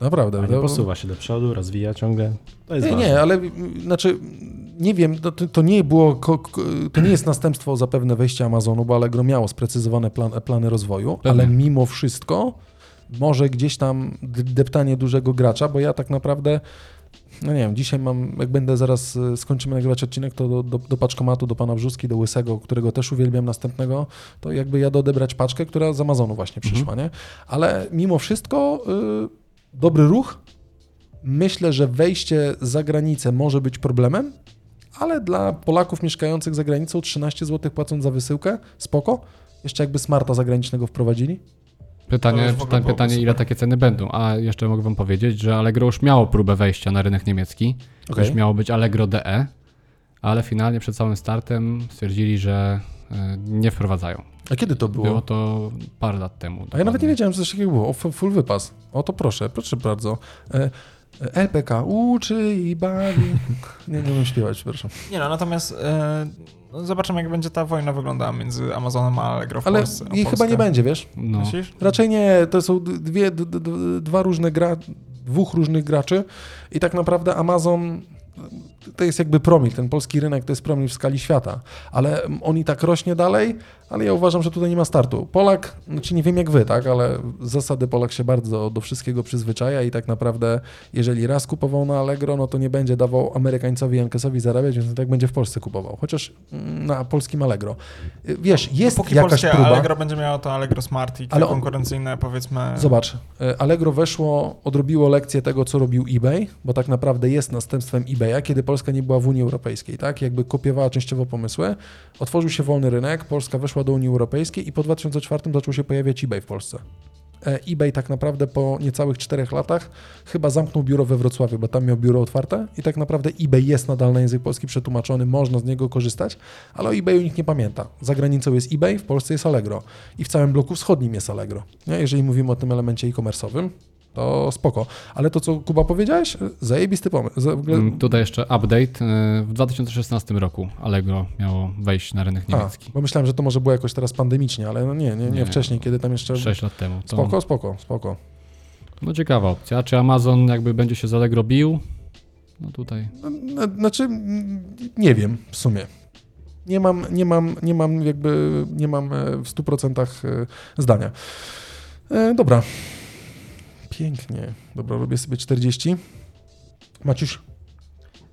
Naprawdę. Nie posuwa się do przodu, rozwija ciągle. To jest nie, ważne. nie, ale znaczy nie wiem, to, to, nie było, to nie jest następstwo zapewne wejścia Amazonu, bo Allegro miało sprecyzowane plan, plany rozwoju, Pewnie. ale mimo wszystko może gdzieś tam deptanie dużego gracza, bo ja tak naprawdę no nie wiem, dzisiaj mam, jak będę zaraz e, skończymy nagrywać odcinek, to do, do, do paczkomatu, do pana Wrzuski, do Łysego, którego też uwielbiam następnego, to jakby jadę odebrać paczkę, która z Amazonu właśnie przyszła, mhm. nie? Ale mimo wszystko y, dobry ruch. Myślę, że wejście za granicę może być problemem, ale dla Polaków mieszkających za granicą 13 zł płacąc za wysyłkę, spoko. Jeszcze jakby smarta zagranicznego wprowadzili. Pytanie, pytanie, pytanie ile takie ceny będą. A jeszcze mogę wam powiedzieć, że Allegro już miało próbę wejścia na rynek niemiecki. Okay. Już miało być Allegro DE, ale finalnie przed całym startem stwierdzili, że e, nie wprowadzają. A kiedy to było? Było to parę lat temu. Dokładnie. A ja nawet nie wiedziałem, że coś takiego było. O, full wypas. O to proszę, proszę bardzo. LPK uczy i bawi. Nie, nie umiem śpiewać, przepraszam. Nie no, natomiast e, no zobaczymy, jak będzie ta wojna wyglądała między Amazonem a Allegro w Ale Polsce. jej chyba nie będzie, wiesz? No. Myślisz? Raczej nie. To są dwie, dwa różne gra, dwóch różnych graczy i tak naprawdę Amazon to jest jakby promil, ten polski rynek to jest promil w skali świata, ale on i tak rośnie dalej, ale ja uważam, że tutaj nie ma startu. Polak, znaczy nie wiem jak wy, tak, ale z zasady Polak się bardzo do wszystkiego przyzwyczaja i tak naprawdę jeżeli raz kupował na Allegro, no to nie będzie dawał Amerykańcowi Jankesowi zarabiać, więc tak będzie w Polsce kupował, chociaż mm, na polskim Allegro. Wiesz, jest Dopóki jakaś polskie próba. Allegro będzie miało to Allegro Smart i ale konkurencyjne powiedzmy. Zobacz, e, Allegro weszło, odrobiło lekcję tego, co robił eBay, bo tak naprawdę jest następstwem eBaya, kiedy Polska nie była w Unii Europejskiej, tak? Jakby kopiowała częściowo pomysły. Otworzył się wolny rynek, Polska weszła do Unii Europejskiej i po 2004 zaczął się pojawiać eBay w Polsce. E, eBay tak naprawdę po niecałych czterech latach chyba zamknął biuro we Wrocławiu, bo tam miał biuro otwarte i tak naprawdę eBay jest nadal na język polski przetłumaczony, można z niego korzystać, ale o eBayu nikt nie pamięta. Za granicą jest eBay, w Polsce jest Allegro i w całym bloku wschodnim jest Allegro. Nie? Jeżeli mówimy o tym elemencie e-commerce'owym, to spoko. Ale to, co Kuba powiedziałeś, zajebisty pomysł. Mm, Tutaj jeszcze update. y, W 2016 roku Allegro miało wejść na rynek A, niemiecki. bo myślałem, że to może było jakoś teraz pandemicznie, ale no nie, nie, nie, Nie. wcześniej, kiedy tam jeszcze... 6 lat temu. To, Spoko, spoko, spoko. No ciekawa opcja. Czy Amazon jakby będzie się z Allegro bił? No tutaj. No, Znaczy, mm, nie wiem w sumie. Nie mam, nie mam, nie mam jakby, nie mam e, w 100% e, zdania. E, dobra. Pięknie. Dobra, robię sobie 40. Maciuś?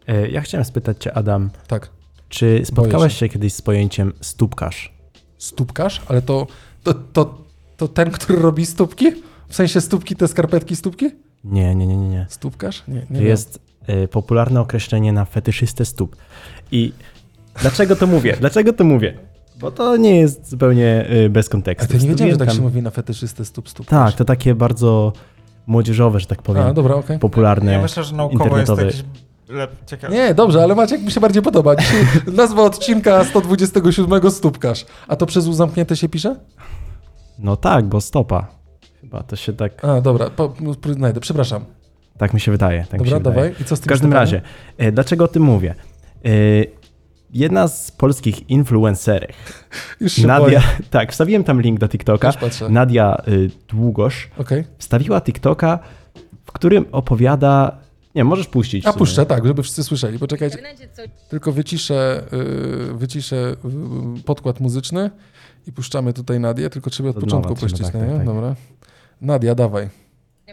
E, Ja chciałem spytać cię, Adam, Tak. czy spotkałeś się. się kiedyś z pojęciem stópkarz? Stópkarz? Ale to, to, to, to ten, który robi stópki? W sensie stópki, te skarpetki stópki? Nie, nie, nie, nie. nie. Stópkarz? Nie, nie To jest e, popularne określenie na fetyszystę stóp. I dlaczego to mówię? Dlaczego to mówię? Bo to nie jest zupełnie e, bez A kontekstu. to nie wiedziałem, że tak się mówi na fetyszystę stóp, stóp. Tak, to takie bardzo młodzieżowe, że tak powiem, A, dobra, okej. popularne. Ja myślę, że naukowo jest internetowe. jakiś lep, ciekawy. Nie, dobrze, ale Maciek mi się bardziej podoba. Dzisiaj (laughs) nazwa odcinka 127 stópkarz. A to przez U zamknięte się pisze? No tak, bo stopa. Chyba to się tak, A, dobra, po, po, znajdę, przepraszam. tak mi się wydaje. Tak mi dobra, się wydaje. dawaj. I co z tym W każdym stopami? razie, e, dlaczego o tym mówię? Jedna z polskich influencerek, (laughs) Już się Nadia, boję. (laughs) tak, wstawiłem tam link do TikToka. Nadia y, Długosz, Okej. wstawiła TikToka, w którym opowiada. Nie, możesz puścić. A puszczę, tak, żeby wszyscy słyszeli. Poczekajcie, tylko wyciszę, yy, wyciszę yy, podkład muzyczny i puszczamy tutaj Nadię, tylko trzeba od początku puścić, tak, nie? tak, tak. Dobra. Nadia, dawaj.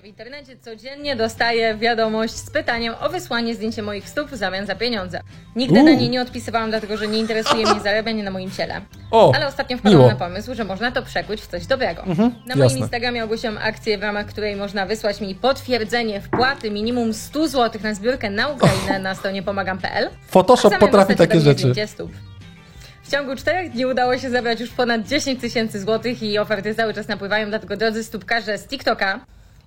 W internecie codziennie dostaję wiadomość z pytaniem o wysłanie zdjęcia moich stóp w zamian za pieniądze. Nigdy na nie nie odpisywałam, dlatego że nie interesuje mnie zarabianie na moim ciele. O, Ale ostatnio wpadłam miło. na pomysł, że można to przekuć w coś dobrego. Mhm, Na moim jasne. Instagramie ogłosiłam akcję, w ramach której można wysłać mi potwierdzenie wpłaty minimum 100 zł na zbiórkę na Ukrainę na stronie pomagam.pl. a w Photoshop zamian potrafi dostać ode takie mnie rzeczy. zdjęcie stóp. W ciągu czterech dni udało się zebrać już ponad 10 tysięcy złotych i oferty cały czas napływają, dlatego drodzy stópkarze z TikToka,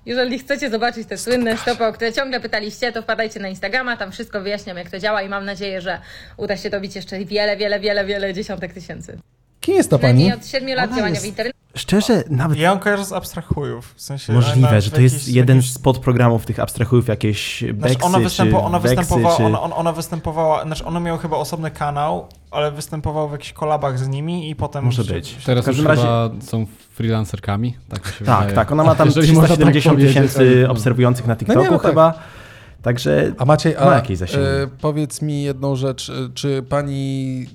jeżeli chcecie zobaczyć te słynne stopy, o które ciągle pytaliście, to wpadajcie na Instagrama, tam wszystko wyjaśniam, jak to działa i mam nadzieję, że uda się dobić jeszcze wiele, wiele, wiele, wiele dziesiątek tysięcy. Kim jest ta Na pani? od 7 lat Ona działania jest- w internecie. Szczerze, nawet Ja ją kojarzę z abstrahujów. W sensie możliwe, ona że to jest jakiś- jeden jakiś- z podprogramów tych abstrahujów, jakieś Znaczy Beksy, ona, występo, czy ona, Weksy, występowała, czy... ona, ona, ona występowała, znaczy ona miała chyba osobny kanał, ale występował w jakichś kolabach z nimi i potem... Może się- być. Teraz W każdym już razie- chyba są freelancerkami. Tak, mi się Tak, wydaje. tak, ona ma tam (laughs) Jeżeli można tak 370 powiedzieć, tysięcy ale- obserwujących na TikToku no tak. chyba. Także A Maciej, Ma a jakieś zasięgi. e, powiedz mi jedną rzecz, e, czy pani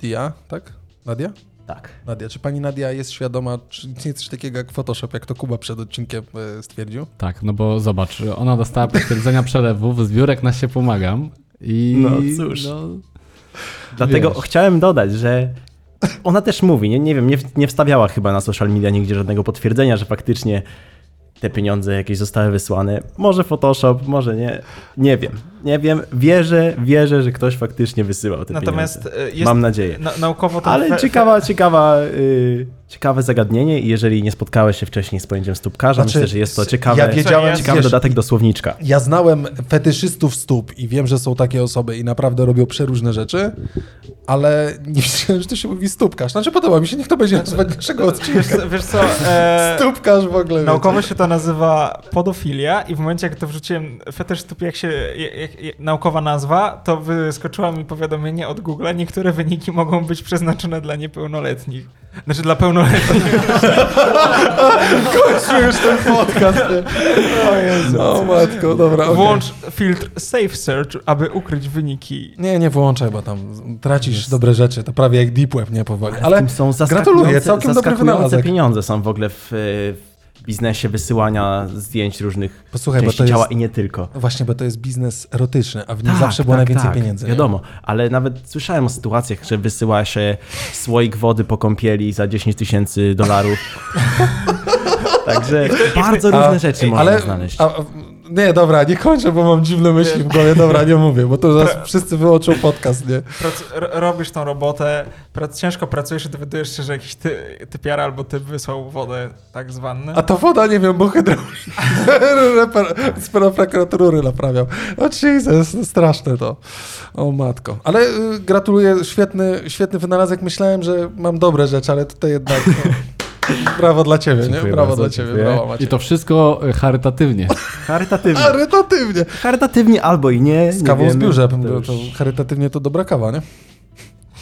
Nadia, tak? Nadia? tak. Nadia, czy pani Nadia jest świadoma, czy nie coś takiego jak Photoshop, jak to Kuba przed odcinkiem e, stwierdził? Tak, no bo zobacz, ona dostała potwierdzenia przelewów, zbiórek na się pomagam i... No cóż. No, Dlatego Wiesz. chciałem dodać, że ona też mówi, nie, nie wiem, nie, nie wstawiała chyba na social media nigdzie żadnego potwierdzenia, że faktycznie te pieniądze jakieś zostały wysłane. Może Photoshop, może nie. Nie wiem. Nie wiem. Wierzę, wierzę, że ktoś faktycznie wysyłał te Natomiast pieniądze. e, jest Mam nadzieję. na, naukowo to... Ale ciekawa, ciekawa, y, ciekawe zagadnienie i jeżeli nie spotkałeś się wcześniej z pojęciem stópkarza, Znaczy, myślę, że jest to ciekawe, ja wiedziałem, ciekawy wiesz, dodatek do słowniczka. Ja znałem fetyszystów stóp i wiem, że są takie osoby i naprawdę robią przeróżne rzeczy, ale nie (laughs) wiedziałem, że to się mówi stópkarz. Znaczy podoba mi się, niech to będzie nazwa naszego Wiesz, odcinka. co- wiesz co, e, (laughs) Stópkarz w ogóle. naukowo się to nazywa podofilia i w momencie, jak to wrzuciłem fetysz stóp, jak się jak, jak, naukowa nazwa, to wyskoczyło mi powiadomienie od Google, niektóre wyniki mogą być przeznaczone dla niepełnoletnich. Znaczy dla pełnoletnich. (laughs) Kończmy już ten podcast. O Jezu. O matko, dobra. Włącz filtr Safe Search, aby ukryć wyniki. Nie, nie włączaj, bo tam tracisz dobre rzeczy. To prawie jak Deep Web, nie powoli. Ale, Ale są gratuluję, zaskakujące, całkiem dobry zaskakujące wynalazek. pieniądze są w ogóle w, w biznesie wysyłania zdjęć różnych posłuchaj, bo części to jest... ciała i nie tylko. Właśnie, bo to jest biznes erotyczny, a w nim Tak, zawsze było tak, najwięcej tak, pieniędzy. Wiadomo, ale nawet słyszałem o sytuacjach, że wysyła się słoik wody po kąpieli za 10 tysięcy dolarów. (laughs) Także bardzo różne rzeczy można ale, znaleźć. A, Nie, dobra, nie kończę, bo mam dziwne myśli w głowie. Dobra, nie mówię, bo to zaraz wszyscy wyłączą podcast, nie? Prac, ro- robisz tą robotę, prac, ciężko pracujesz i dowiadujesz się, że jakiś ty, typiara albo typ wysłał wodę tak z wanny. A to woda, nie wiem, bo hydraulik z prokurator rury naprawiał. O Jesus, no straszne to. O matko. Ale y, gratuluję, świetny, świetny wynalazek. Myślałem, że mam dobre rzeczy, ale tutaj jednak... (laughs) Brawo dla ciebie, nie? Dziękuję Brawo bardzo, dla ciebie, dziękuję. brawo Maciej. I to wszystko e, charytatywnie. Charytatywnie. Charytatywnie. Charytatywnie albo i nie. Z nie kawą z wiemy. biurze, To to, już- to charytatywnie to dobra kawa, nie?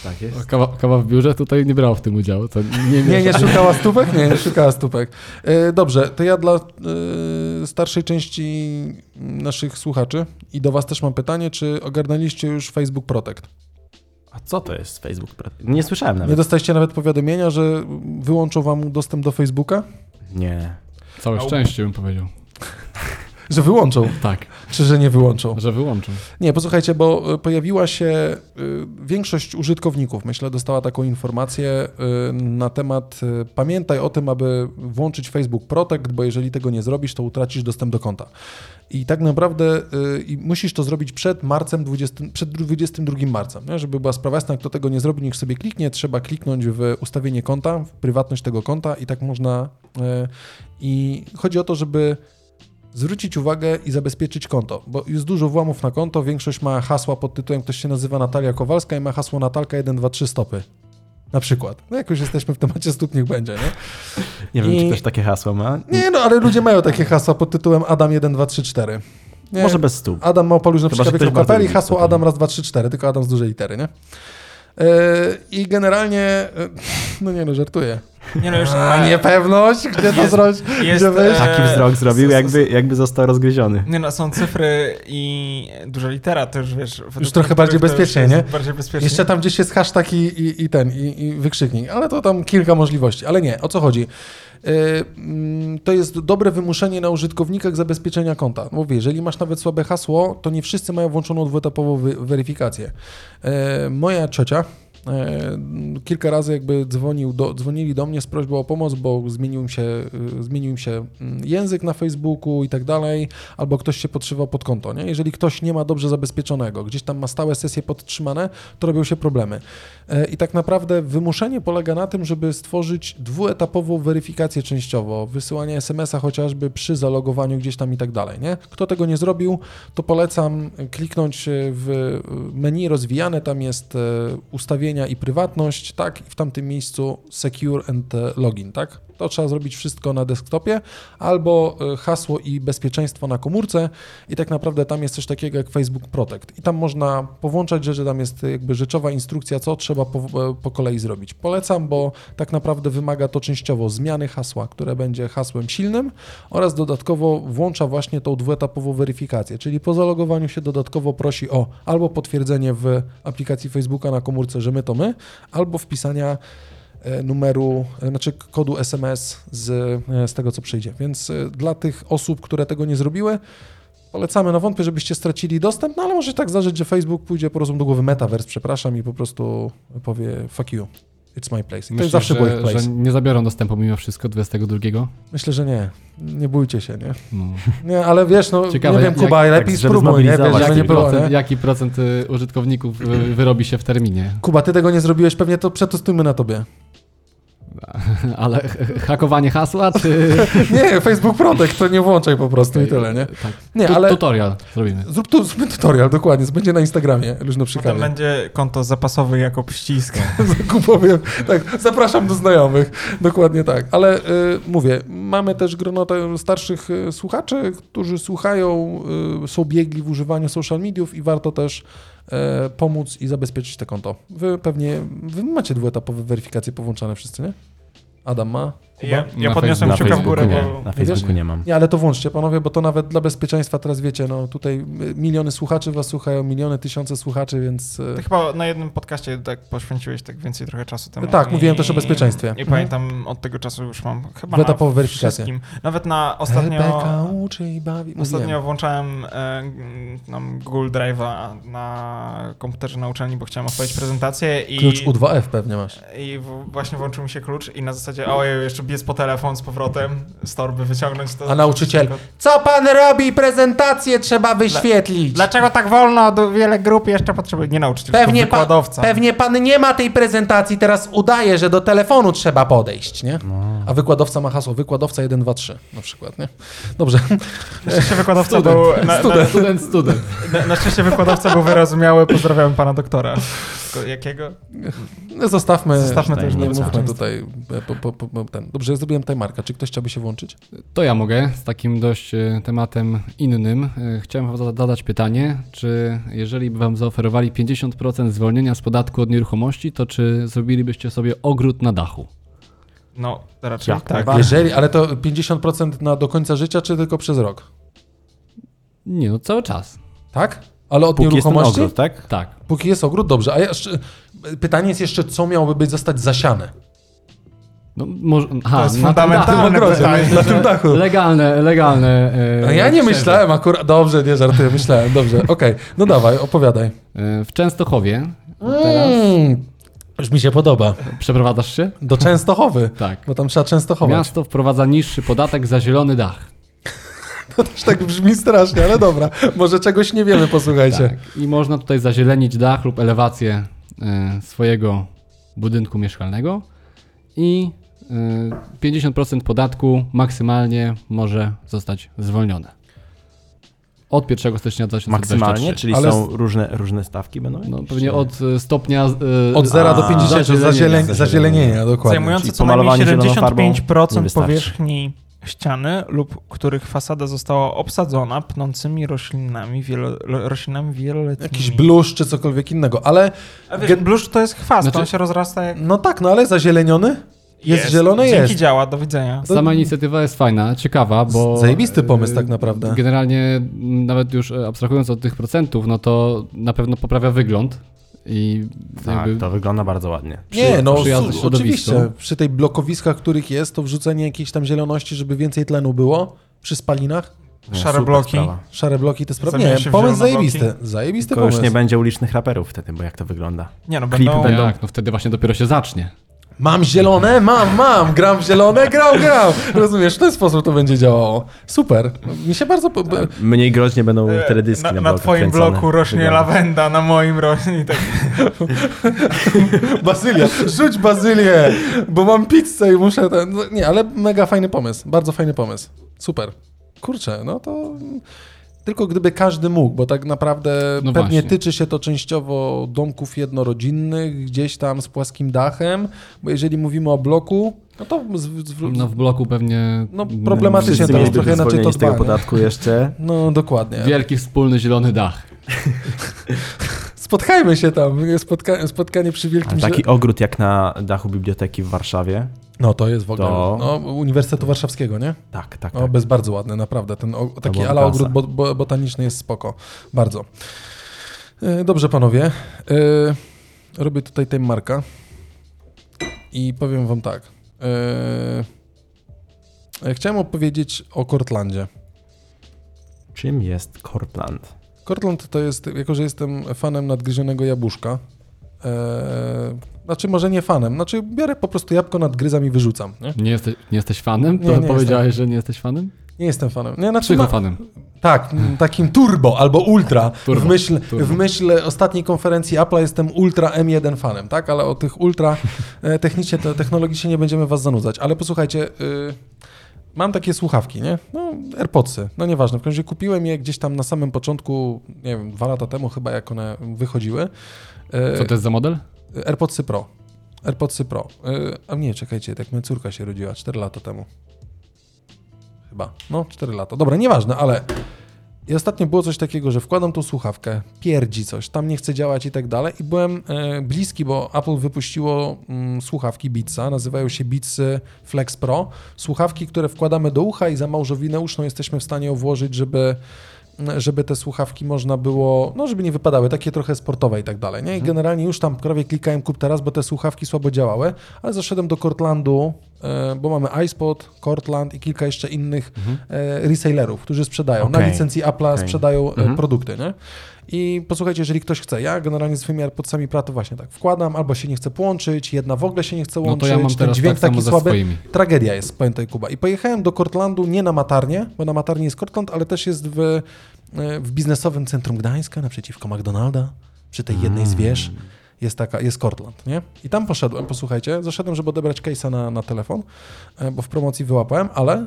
Tak jest. Kawa, kawa w biurze tutaj nie brał w tym udziału. To nie, Nie, nie szukała (laughs) stópek? Nie, nie szukała stópek. E, Dobrze, to ja dla e, starszej części naszych słuchaczy i do was też mam pytanie, czy ogarnęliście już Facebook Protect? Co to jest Facebook? Nie słyszałem Nie nawet. dostaliście nawet powiadomienia, że wyłączą wam dostęp do Facebooka? Nie. Całe szczęście bym powiedział. (laughs) Że wyłączą, Tak, czy że nie wyłączą? że wyłączą. Nie, posłuchajcie, bo y, pojawiła się y, większość użytkowników, myślę, dostała taką informację y, na temat pamiętaj o tym, aby włączyć Facebook Protect, bo jeżeli tego nie zrobisz, to utracisz dostęp do konta. I tak naprawdę i musisz to zrobić przed marcem 20, przed 22 marcem, nie? żeby była sprawa jasna, kto tego nie zrobi, niech sobie kliknie, trzeba kliknąć w ustawienie konta, w prywatność tego konta i tak można i chodzi o to, żeby zwrócić uwagę i zabezpieczyć konto, bo jest dużo włamów na konto, większość ma hasła pod tytułem, ktoś się nazywa Natalia Kowalska i ma hasło Natalka 123 stopy. Na przykład. No jak już jesteśmy w temacie stóp, niech będzie, nie? Nie wiem, I- czy też takie hasło ma. Nie, no ale ludzie mają takie hasła pod tytułem Adam 1234. Nie? Może bez stóp. Adam Małpalusz na Chyba, że ktoś przykład bardzo kapeli, lubi hasło stopy. Adam raz, dwa, trzy, cztery, tylko Adam z dużej litery, nie? Yy, I generalnie, e, (laughs) no nie no, żartuję. Nie no już... A, e, niepewność, gdzie to zrobić, jest, gdzie wejść? e, Taki wzrok zrobił, jakby, jakby został rozgryziony. Nie no, są cyfry i duża litera, to już wiesz... Już trochę bardziej bezpiecznie, nie? Bardziej bezpiecznie. Jeszcze tam gdzieś jest hashtag i, i, i ten, i, i wykrzyknik, ale to tam kilka możliwości. Ale nie, o co chodzi? Yy, mm, To jest dobre wymuszenie na użytkownikach zabezpieczenia konta. Mówię, jeżeli masz nawet słabe hasło, to nie wszyscy mają włączoną dwuetapową weryfikację. Yy, Moja ciocia kilka razy jakby dzwonił do, dzwonili do mnie z prośbą o pomoc, bo zmienił im się, yy, zmienił im się mm, język na Facebooku i tak dalej, albo ktoś się podszywał pod konto. Nie? Jeżeli ktoś nie ma dobrze zabezpieczonego, gdzieś tam ma stałe sesje podtrzymane, to robią się problemy. E, I tak naprawdę wymuszenie polega na tym, żeby stworzyć dwuetapową weryfikację częściowo, wysyłanie SMS-a chociażby przy zalogowaniu gdzieś tam i tak dalej. Nie? Kto tego nie zrobił, to polecam kliknąć w menu rozwijane, tam jest e, ustawienia i prywatność, tak, i w tamtym miejscu secure and login, tak? To trzeba zrobić wszystko na desktopie, albo e, hasło i bezpieczeństwo na komórce i tak naprawdę tam jest coś takiego jak Facebook Protect i tam można powłączać rzeczy, tam jest jakby rzeczowa instrukcja, co trzeba po, e, po kolei zrobić. Polecam, bo tak naprawdę wymaga to częściowo zmiany hasła, które będzie hasłem silnym oraz dodatkowo włącza właśnie tą dwuetapową weryfikację, czyli po zalogowaniu się dodatkowo prosi o albo potwierdzenie w aplikacji Facebooka na komórce, że my to my, albo wpisania e, numeru, e, znaczy kodu SMS z, e, z tego, co przyjdzie. Więc e, dla tych osób, które tego nie zrobiły, polecamy. No wątpię, żebyście stracili dostęp, no ale może tak zdarzyć, że Facebook pójdzie po prostu do głowy Metaverse, przepraszam, i po prostu powie fuck you, it's my place. I to Myślisz, jest zawsze był że, place. że nie zabiorą dostępu mimo wszystko 22? Myślę, że nie. Nie bójcie się, nie? No. Nie, ale wiesz, no Ciekawe, nie wiem, jak- Kuba, jak- lepiej tak, spróbuj, nie? Wiesz, żeby nie Jaki było, procent, nie? jaki procent y, użytkowników y, wyrobi się w terminie? Kuba, ty tego nie zrobiłeś, pewnie to przetestujmy na tobie. (laughs) Ale hakowanie hasła, czy... (laughs) Nie, Facebook Protect, to nie włączaj po prostu i tyle, nie? Tak. Nie, Tu- ale Tutorial zrobimy. zrób tu zrób tutorial, dokładnie, będzie na Instagramie, luźno przy Potem będzie konto zapasowe jako ścisk. (laughs) Kupowie, tak, zapraszam do znajomych, dokładnie tak. Ale y, mówię, mamy też grono starszych y, słuchaczy, którzy słuchają, y, są biegli w używaniu social mediów i warto też pomóc i zabezpieczyć te konto. Wy pewnie, wy macie dwuetapowe weryfikacje powłączane wszyscy, nie? Adam ma? Kuba? Ja, ja podniosłem kciuka w górę, bo... Na Facebooku nie mam. Nie, ale to włączcie panowie, bo to nawet dla bezpieczeństwa teraz wiecie, no tutaj y, miliony słuchaczy was słuchają, miliony, tysiące słuchaczy, więc... y, Ty chyba na jednym podcaście tak poświęciłeś tak więcej trochę czasu temu. Tak, I- mówiłem też o bezpieczeństwie. I Mhm. pamiętam, od tego czasu już mam chyba na weryfikację. wszystkim. Nawet na ostatnio... Rebeka uczy i bawi. Ostatnio Mówiłem. włączałem e, tam Google Drive'a na komputerze na uczelni, bo chciałem odpalić prezentację i, Klucz U2F pewnie masz. i w, właśnie włączył mi się klucz i na zasadzie ojej, jeszcze biec po telefon z powrotem, z torby wyciągnąć to. A nauczyciel, co pan robi? Prezentację trzeba wyświetlić. Dlaczego tak wolno? Do wiele grup jeszcze potrzebuje. Nie nauczyciel, Pewnie, tylko pa, wykładowca. pewnie pan nie ma tej prezentacji, teraz udaje, że do telefonu trzeba podejść, nie? A wykładowca ma hasło, wykładowca 1, 2, 3 na przykład, nie? Dobrze. Na szczęście wykładowca Student. był. Na, na, Student, student. na, na szczęście wykładowca był wyrozumiały. Pozdrawiam pana doktora. Jakiego? No, Zostawmy, Zostawmy to już nie mówmy tutaj. po, po, po, ten. Dobrze, zrobiłem timerka. Czy ktoś chciałby się włączyć? To ja mogę z takim dość e, tematem innym. E, Chciałem wam zada- zadać pytanie, czy jeżeli by wam zaoferowali 50% zwolnienia z podatku od nieruchomości, to czy zrobilibyście sobie ogród na dachu? No, raczej Jak tak. najbardziej. Jeżeli, ale to 50% na do końca życia, czy tylko przez rok? Nie, no cały czas. Tak? Ale od Póki jest ten nieruchomości? ogród, tak? Tak. Póki jest ogród, dobrze. A jeszcze, pytanie jest jeszcze, co miałoby być zostać zasiane? No, może, aha, To jest na tym fundamentalne dachu. pytanie. Na tym dachu. Legalne, legalne. e, A ja nie myślałem akurat. Dobrze, nie żartuję, myślałem. Dobrze, okej. No dawaj, opowiadaj. E, W Częstochowie teraz Mm, już mi się podoba. przeprowadzasz się? Do Częstochowy. (laughs) Tak. Bo tam trzeba Częstochować. Miasto wprowadza niższy podatek za zielony dach. (laughs) To też tak brzmi strasznie, ale dobra. Może czegoś nie wiemy, posłuchajcie. Tak. I można tutaj zazielenić dach lub elewację e, swojego budynku mieszkalnego i 50% podatku maksymalnie może zostać zwolnione. Od 1 stycznia 2023. Maksymalnie, czyli Ale są różne, różne stawki będą? No, pewnie czy- od e, stopnia... e, Od 0 do A, 50, zazielenienia. zazielenienia, dokładnie. Zajmujący Czyli co najmniej pomalowanie zieloną farbą nie 75% wystarczy. powierzchni ściany lub których fasada została obsadzona pnącymi roślinami, wielo, lo- roślinami wieloletnimi. Jakiś bluszcz czy cokolwiek innego, ale A wiesz, Gen- bluszcz to jest chwast, Znaczy- on się rozrasta jak no tak, no ale zazieleniony? Jest, zielony? Dzięki Jest. działa, do widzenia. Sama inicjatywa jest fajna, ciekawa, bo... Zajebisty pomysł e, tak naprawdę. Generalnie, nawet już e, abstrahując od tych procentów, no to na pewno poprawia wygląd i Tak, jakby to wygląda bardzo ładnie. Nie, no oczywiście. Przy tej blokowiskach, których jest, to wrzucenie jakiejś tam zieloności, żeby więcej tlenu było przy spalinach. Nie, Szare bloki. sprawa. Szare bloki to sprawa. Nie, pomysł zielone zajebisty. bloki. Zajebisty Tylko już pomysł. nie będzie ulicznych raperów wtedy, bo jak to wygląda? Nie no, Klipy będą... będą- jak, no wtedy właśnie dopiero się zacznie. Mam zielone? Mam, mam. Gram w zielone? Gram, gram. Rozumiesz, w ten sposób to będzie działało. Super. Mi się bardzo... Po... Mniej groźnie będą E, teledyski na, na, na twoim kręcone. bloku rośnie Wygląda. lawenda, na moim rośnie tak. (laughs) Bazylia. Rzuć bazylię, bo mam pizzę i muszę... Ten... no, Nie, ale mega fajny pomysł. Bardzo fajny pomysł. Super. Kurczę, no to... Tylko gdyby każdy mógł, bo tak naprawdę No pewnie właśnie. tyczy się to częściowo domków jednorodzinnych, gdzieś tam z płaskim dachem, bo jeżeli mówimy o bloku, no to z, z, No w bloku pewnie... No, problematycznie to jest trochę inaczej to z tego podatku jeszcze. (laughs) No dokładnie. Wielki wspólny zielony dach. (laughs) Spotkajmy się tam. Spotka spotkanie przy Wielkim Zie- taki ogród jak na dachu biblioteki w Warszawie. No to jest w ogóle. To- No, Uniwersytetu Warszawskiego, nie? Tak, tak, O, tak. bez bardzo ładny, naprawdę. Ten o, taki ala ogród bo, bo, botaniczny jest spoko. Bardzo. E, Dobrze, panowie. E, Robię tutaj time marka i powiem wam tak. E, Chciałem opowiedzieć o Cortlandzie. Czym jest Cortland? Cortland to jest, jako że jestem fanem nadgryzionego jabłuszka, znaczy może nie fanem, znaczy biorę po prostu jabłko, nadgryzam i wyrzucam. Nie, Nie, jesteś, nie jesteś fanem? Nie, To nie powiedziałeś, że nie jesteś fanem? nie jestem fanem. Nie, znaczy ma, Psychofanem. tak, takim turbo albo ultra. (laughs) Turbo, w, myśl, turbo. w myśl ostatniej konferencji Apple'a jestem ultra M1 fanem, tak? Ale o tych ultra e, technicznie, te, technologicznie nie będziemy was zanudzać. Ale posłuchajcie, y, mam takie słuchawki, nie? No, AirPodsy, no nieważne. W każdym razie kupiłem je gdzieś tam na samym początku, nie wiem, dwa lata temu chyba, jak one wychodziły. E, Co to jest za model? AirPodsy Pro. AirPodsy Pro. Yy, a nie, czekajcie, tak moja córka się rodziła 4 lata temu. Chyba. No, 4 lata. Dobra, nieważne, ale i ostatnio było coś takiego, że wkładam tą słuchawkę, pierdzi coś, tam nie chce działać i tak dalej i byłem e, bliski, bo Apple wypuściło mm, słuchawki Beatsa, nazywają się Beatsy Flex Pro. Słuchawki, które wkładamy do ucha i za małżowinę uszną jesteśmy w stanie włożyć, żeby żeby te słuchawki można było, no żeby nie wypadały, takie trochę sportowe i tak dalej, nie? I generalnie już tam prawie klikałem kup teraz, bo te słuchawki słabo działały, ale zaszedłem do Cortlandu e, bo mamy iSpot, Cortland i kilka jeszcze innych Mhm. e, resellerów, którzy sprzedają. Na Okej, licencji Apple'a okej. sprzedają e, Mhm. produkty, nie? I posłuchajcie, jeżeli ktoś chce, ja generalnie z swoimi AirPodsami Pro to właśnie tak wkładam, albo się nie chce połączyć, jedna w ogóle się nie chce No łączyć, to ja mam ten dźwięk tak taki słaby. swoimi. Tragedia jest, pamiętaj Kuba. I pojechałem do Cortlandu nie na Matarnie, bo na Matarnie jest Cortland, ale też jest w, e, w biznesowym centrum Gdańska, naprzeciwko McDonalda, przy tej jednej z wież. Jest taka, jest Cortland, nie? I tam poszedłem, posłuchajcie, zaszedłem, żeby odebrać case'a na, na telefon, e, bo w promocji wyłapałem, ale e,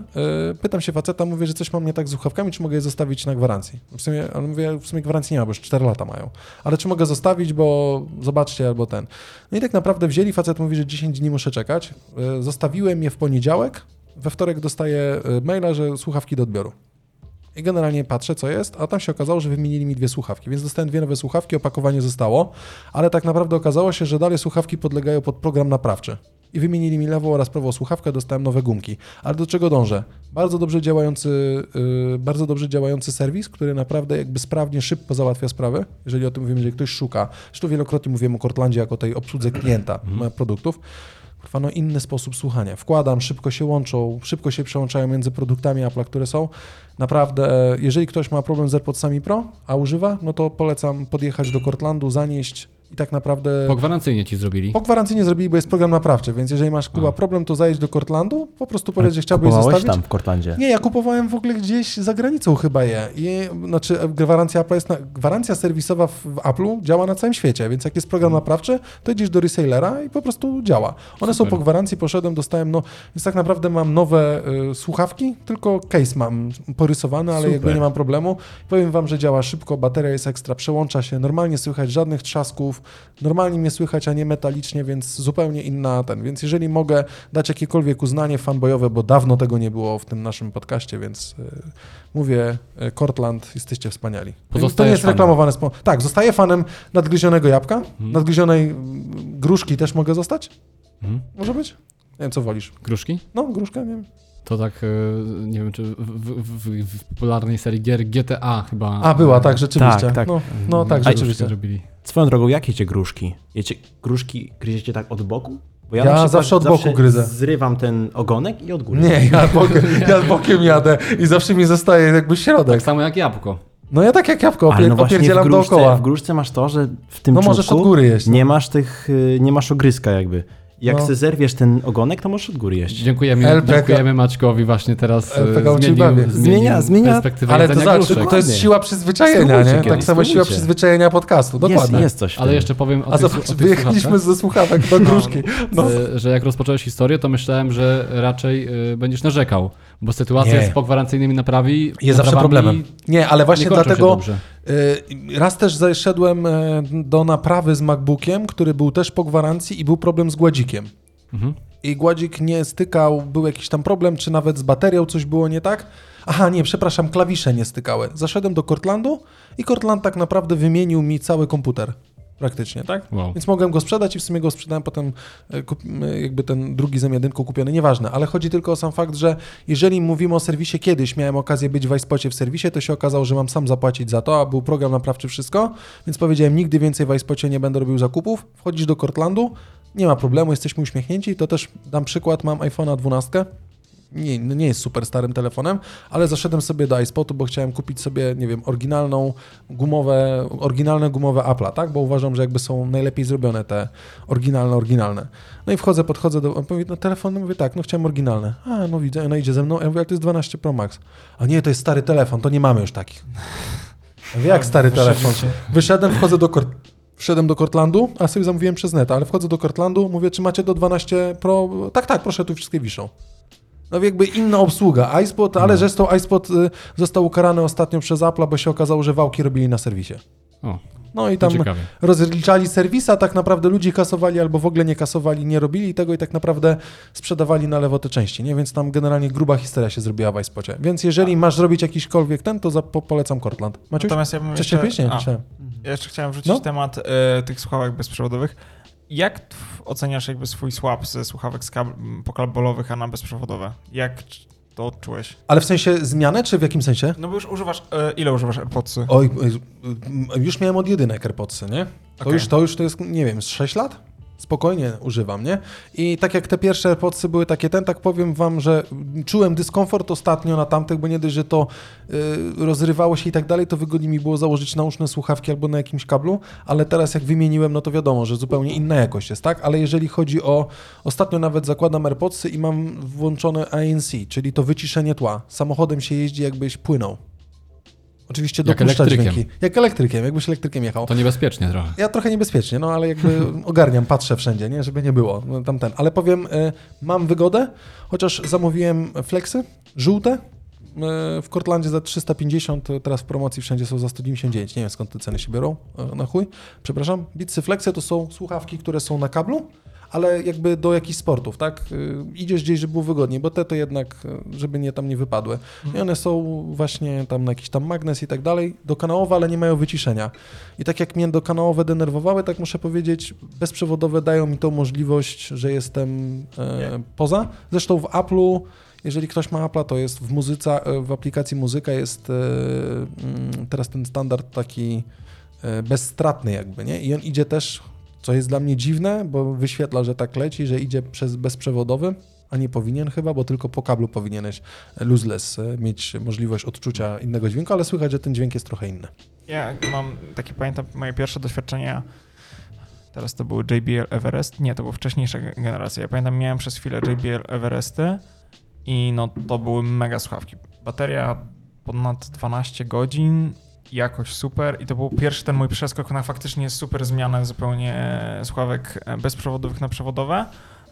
pytam się faceta, mówię, że coś mam nie tak z słuchawkami, czy mogę je zostawić na gwarancji. W sumie, ale mówię, w sumie gwarancji nie ma, bo już 4 lata mają. Ale czy mogę zostawić, bo zobaczcie, albo ten. No i tak naprawdę wzięli, facet mówi, że 10 dni muszę czekać. E, Zostawiłem je w poniedziałek, we wtorek dostaję maila, że słuchawki do odbioru. I generalnie patrzę, co jest, a tam się okazało, że wymienili mi dwie słuchawki, więc dostałem dwie nowe słuchawki, opakowanie zostało, ale tak naprawdę okazało się, że dalej słuchawki podlegają pod program naprawczy. I wymienili mi lewą oraz prawą słuchawkę, dostałem nowe gumki. Ale do czego dążę? Bardzo dobrze działający, yy, bardzo dobrze działający serwis, który naprawdę jakby sprawnie, szybko załatwia sprawy, jeżeli o tym mówimy, jeżeli ktoś szuka. Zresztą wielokrotnie mówiłem o Cortlandzie jako tej obsłudze klienta e, produktów. Kurwa, no inny sposób słuchania. Wkładam, szybko się łączą, szybko się przełączają między produktami Apple'a, które są. Naprawdę, e, jeżeli ktoś ma problem z AirPodsami Pro, a używa, no to polecam podjechać do Cortlandu, zanieść i tak naprawdę... Po gwarancyjnie ci zrobili. Po gwarancyjnie zrobili, bo jest program naprawczy, więc jeżeli masz Kuba A. problem, to zajedź do Cortlandu, po prostu powiedz, że chciałbyś Kupowałeś zostawić. tam w Cortlandzie. Nie, ja kupowałem w ogóle gdzieś za granicą chyba je. I, znaczy gwarancja, Apple jest na, gwarancja serwisowa w, w Apple'u działa na całym świecie, więc jak jest program naprawczy, to idziesz do resellera i po prostu działa. One są Super. po gwarancji, poszedłem, dostałem, no więc tak naprawdę mam nowe y, słuchawki, tylko case mam porysowany, ale Super. jakby nie mam problemu. Powiem wam, że działa szybko, bateria jest ekstra, przełącza się, normalnie słychać żadnych trzasków, normalnie mnie słychać, a nie metalicznie, więc zupełnie inna ten. Więc jeżeli mogę dać jakiekolwiek uznanie fanboyowe, bo dawno tego nie było w tym naszym podcaście, więc y, mówię, y, Cortland, jesteście wspaniali. to nie jest fanem. reklamowane. Spo... Tak, zostaję fanem nadgryzionego jabłka, nadgryzionej mm, gruszki też mogę zostać? Mhm. Może być? Nie wiem, co wolisz. Gruszki? No, gruszka, nie wiem. To tak, e, nie wiem, czy w, w, w, w popularnej serii gier GTA chyba. A, była, tak, rzeczywiście. Tak, tak. No, no tak, rzeczywiście. Robili. Swoją drogą, jak jecie gruszki? Jecie gruszki, gryziecie tak od boku? Bo Ja przykład zawsze od boku gryzę. Zrywam ten ogonek i od góry. Nie, ja (laughs) bokiem, ja bokiem jadę i zawsze mi zostaje jakby środek. Tak samo jak jabłko. No ja tak jak jabłko, Ale opier- no opierdzielam gruszce, dookoła. w gruszce masz to, że w tym No możesz czubku od góry jeść. No. nie masz tych, y, nie masz ogryzka jakby. Jak No. zerwiesz ten ogonek, to możesz od góry jeść. Dziękujemy, LPK. dziękujemy Maćkowi właśnie teraz. e, LPK uczy zmienił, Zmienia- zmienia- perspektywę Ale to, gruszek. to jest siła przyzwyczajenia, nie? Tak samo siła przyzwyczajenia podcastu, dokładnie. Jest, jest coś Ale jeszcze powiem o A tych, zobacz, o tych wyjechaliśmy ze słuchawek do gruszki. No. e, że jak rozpocząłeś historię, to myślałem, że raczej e, będziesz narzekał, bo sytuacja Nie. z pogwarancyjnymi naprawi Jest zawsze problemem. Nie, ale nie właśnie się dlatego y, raz też zaszedłem e, do naprawy z MacBookiem, który był też po gwarancji i był problem z gładzikiem. Mhm. I gładzik nie stykał, był jakiś tam problem, czy nawet z baterią coś było nie tak. Aha, nie, przepraszam, klawisze nie stykały. Zaszedłem do Cortlandu i Cortland tak naprawdę wymienił mi cały komputer. Praktycznie, tak? Wow. Więc mogłem go sprzedać i w sumie go sprzedałem potem, e, e, jakby ten drugi zem jedynku kupiony, nieważne, ale chodzi tylko o sam fakt, że jeżeli mówimy o serwisie kiedyś, miałem okazję być w iSpocie w serwisie, to się okazało, że mam sam zapłacić za to, a był program naprawczy wszystko, więc powiedziałem, nigdy więcej w iSpocie nie będę robił zakupów, wchodzisz do Cortlandu, nie ma problemu, jesteśmy uśmiechnięci, to też dam przykład, mam iPhone'a 12, nie, no nie jest super starym telefonem, ale zaszedłem sobie do iSpotu, bo chciałem kupić sobie, nie wiem, oryginalną gumowe, oryginalne gumowe Apple'a, tak? Bo uważam, że jakby są najlepiej zrobione te oryginalne, oryginalne. No i wchodzę, podchodzę do, on mówi, no telefon, no mówię, tak, no chciałem oryginalne. A, no widzę, ona idzie ze mną, ja mówię, ale to jest 12 Pro Max. A nie, to jest stary telefon, to nie mamy już takich. Ja mówię, jak stary telefon? Wyszedłem, wchodzę do. Wszedłem do Cortlandu, a sobie zamówiłem przez neta, ale wchodzę do Cortlandu, mówię, czy macie do 12 Pro? Tak, tak, proszę, tu wszystkie wiszą. No jakby inna obsługa. iSpot, ale zresztą iSpot y, został ukarany ostatnio przez Apple'a, bo się okazało, że wałki robili na serwisie. O, No i tam ciekawie. rozliczali serwisa, tak naprawdę ludzie kasowali albo w ogóle nie kasowali, nie robili tego i tak naprawdę sprzedawali na lewo te części, nie? Więc tam generalnie gruba historia się zrobiła w iSpocie. Więc jeżeli masz zrobić jakiśkolwiek ten, to za, po, polecam Cortland. Maciuś? Natomiast ja bym jeszcze... jeszcze... Nie. Ja jeszcze chciałem wrzucić No. temat e, tych słuchawek bezprzewodowych. Jak t- oceniasz jakby swój swap ze słuchawek pokablowych, a na bezprzewodowe? Jak to odczułeś? Ale w sensie zmianę, czy w jakim sensie? No bo już używasz, e, ile używasz AirPodsy? Oj, y, już miałem od jedynek AirPodsy, nie? To, Okej. już, to już to jest, nie wiem, z 6 lat? Spokojnie używam, nie? I tak jak te pierwsze AirPodsy były takie ten, tak powiem wam, że czułem dyskomfort ostatnio na tamtych, bo nie dość, że to y, rozrywało się i tak dalej, to wygodniej mi było założyć nauszne słuchawki albo na jakimś kablu, ale teraz jak wymieniłem, no to wiadomo, że zupełnie inna jakość jest, tak? Ale jeżeli chodzi o, ostatnio nawet zakładam AirPodsy i mam włączone ANC, czyli to wyciszenie tła. Samochodem się jeździ jakbyś płynął. Oczywiście Jak dopuszcza elektrykiem. dźwięki. Jak elektrykiem, jakbyś elektrykiem jechał. To niebezpiecznie trochę. Ja trochę niebezpiecznie, no ale jakby (laughs) ogarniam, patrzę wszędzie, nie, żeby nie było no, tamten. Ale powiem, y, mam wygodę, chociaż zamówiłem flexy żółte y, w Cortlandzie za 350, y, teraz w promocji wszędzie są za 199. Nie wiem skąd te ceny się biorą, y, na chuj. Przepraszam. Beatsy Flexy to są słuchawki, które są na kablu, ale jakby do jakichś sportów, tak? Y, Idziesz gdzieś, żeby było wygodniej, bo te to jednak, y, żeby nie tam nie wypadły. I one są właśnie tam na jakiś tam magnes i tak dalej, dokanałowe, ale nie mają wyciszenia. I tak jak mnie dokanałowe denerwowały, tak muszę powiedzieć, bezprzewodowe dają mi tą możliwość, że jestem e, poza. Zresztą w Apple'u, jeżeli ktoś ma Apple'a, to jest w muzyce, e, w aplikacji muzyka jest e, mm, teraz ten standard taki e, bezstratny jakby, nie? I on idzie też, co jest dla mnie dziwne, bo wyświetla, że tak leci, że idzie przez bezprzewodowy, a nie powinien chyba, bo tylko po kablu powinieneś lossless e, mieć możliwość odczucia innego dźwięku, ale słychać, że ten dźwięk jest trochę inny. Ja mam takie, pamiętam moje pierwsze doświadczenia. Teraz to były JBL Everest. Nie, to była wcześniejsza ge- generacja. Ja pamiętam, miałem przez chwilę JBL Everesty i no to były mega słuchawki. Bateria ponad 12 godzin, jakoś super i to był pierwszy ten mój przeskok na faktycznie super zmianę zupełnie e, słuchawek e, bezprzewodowych na przewodowe.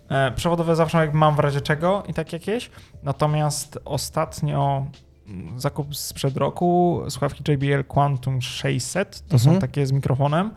E, Przewodowe zawsze jak mam w razie czego i tak jakieś. Natomiast ostatnio mm, zakup sprzed roku, słuchawki JBL Quantum 600, to Mhm. są takie z mikrofonem.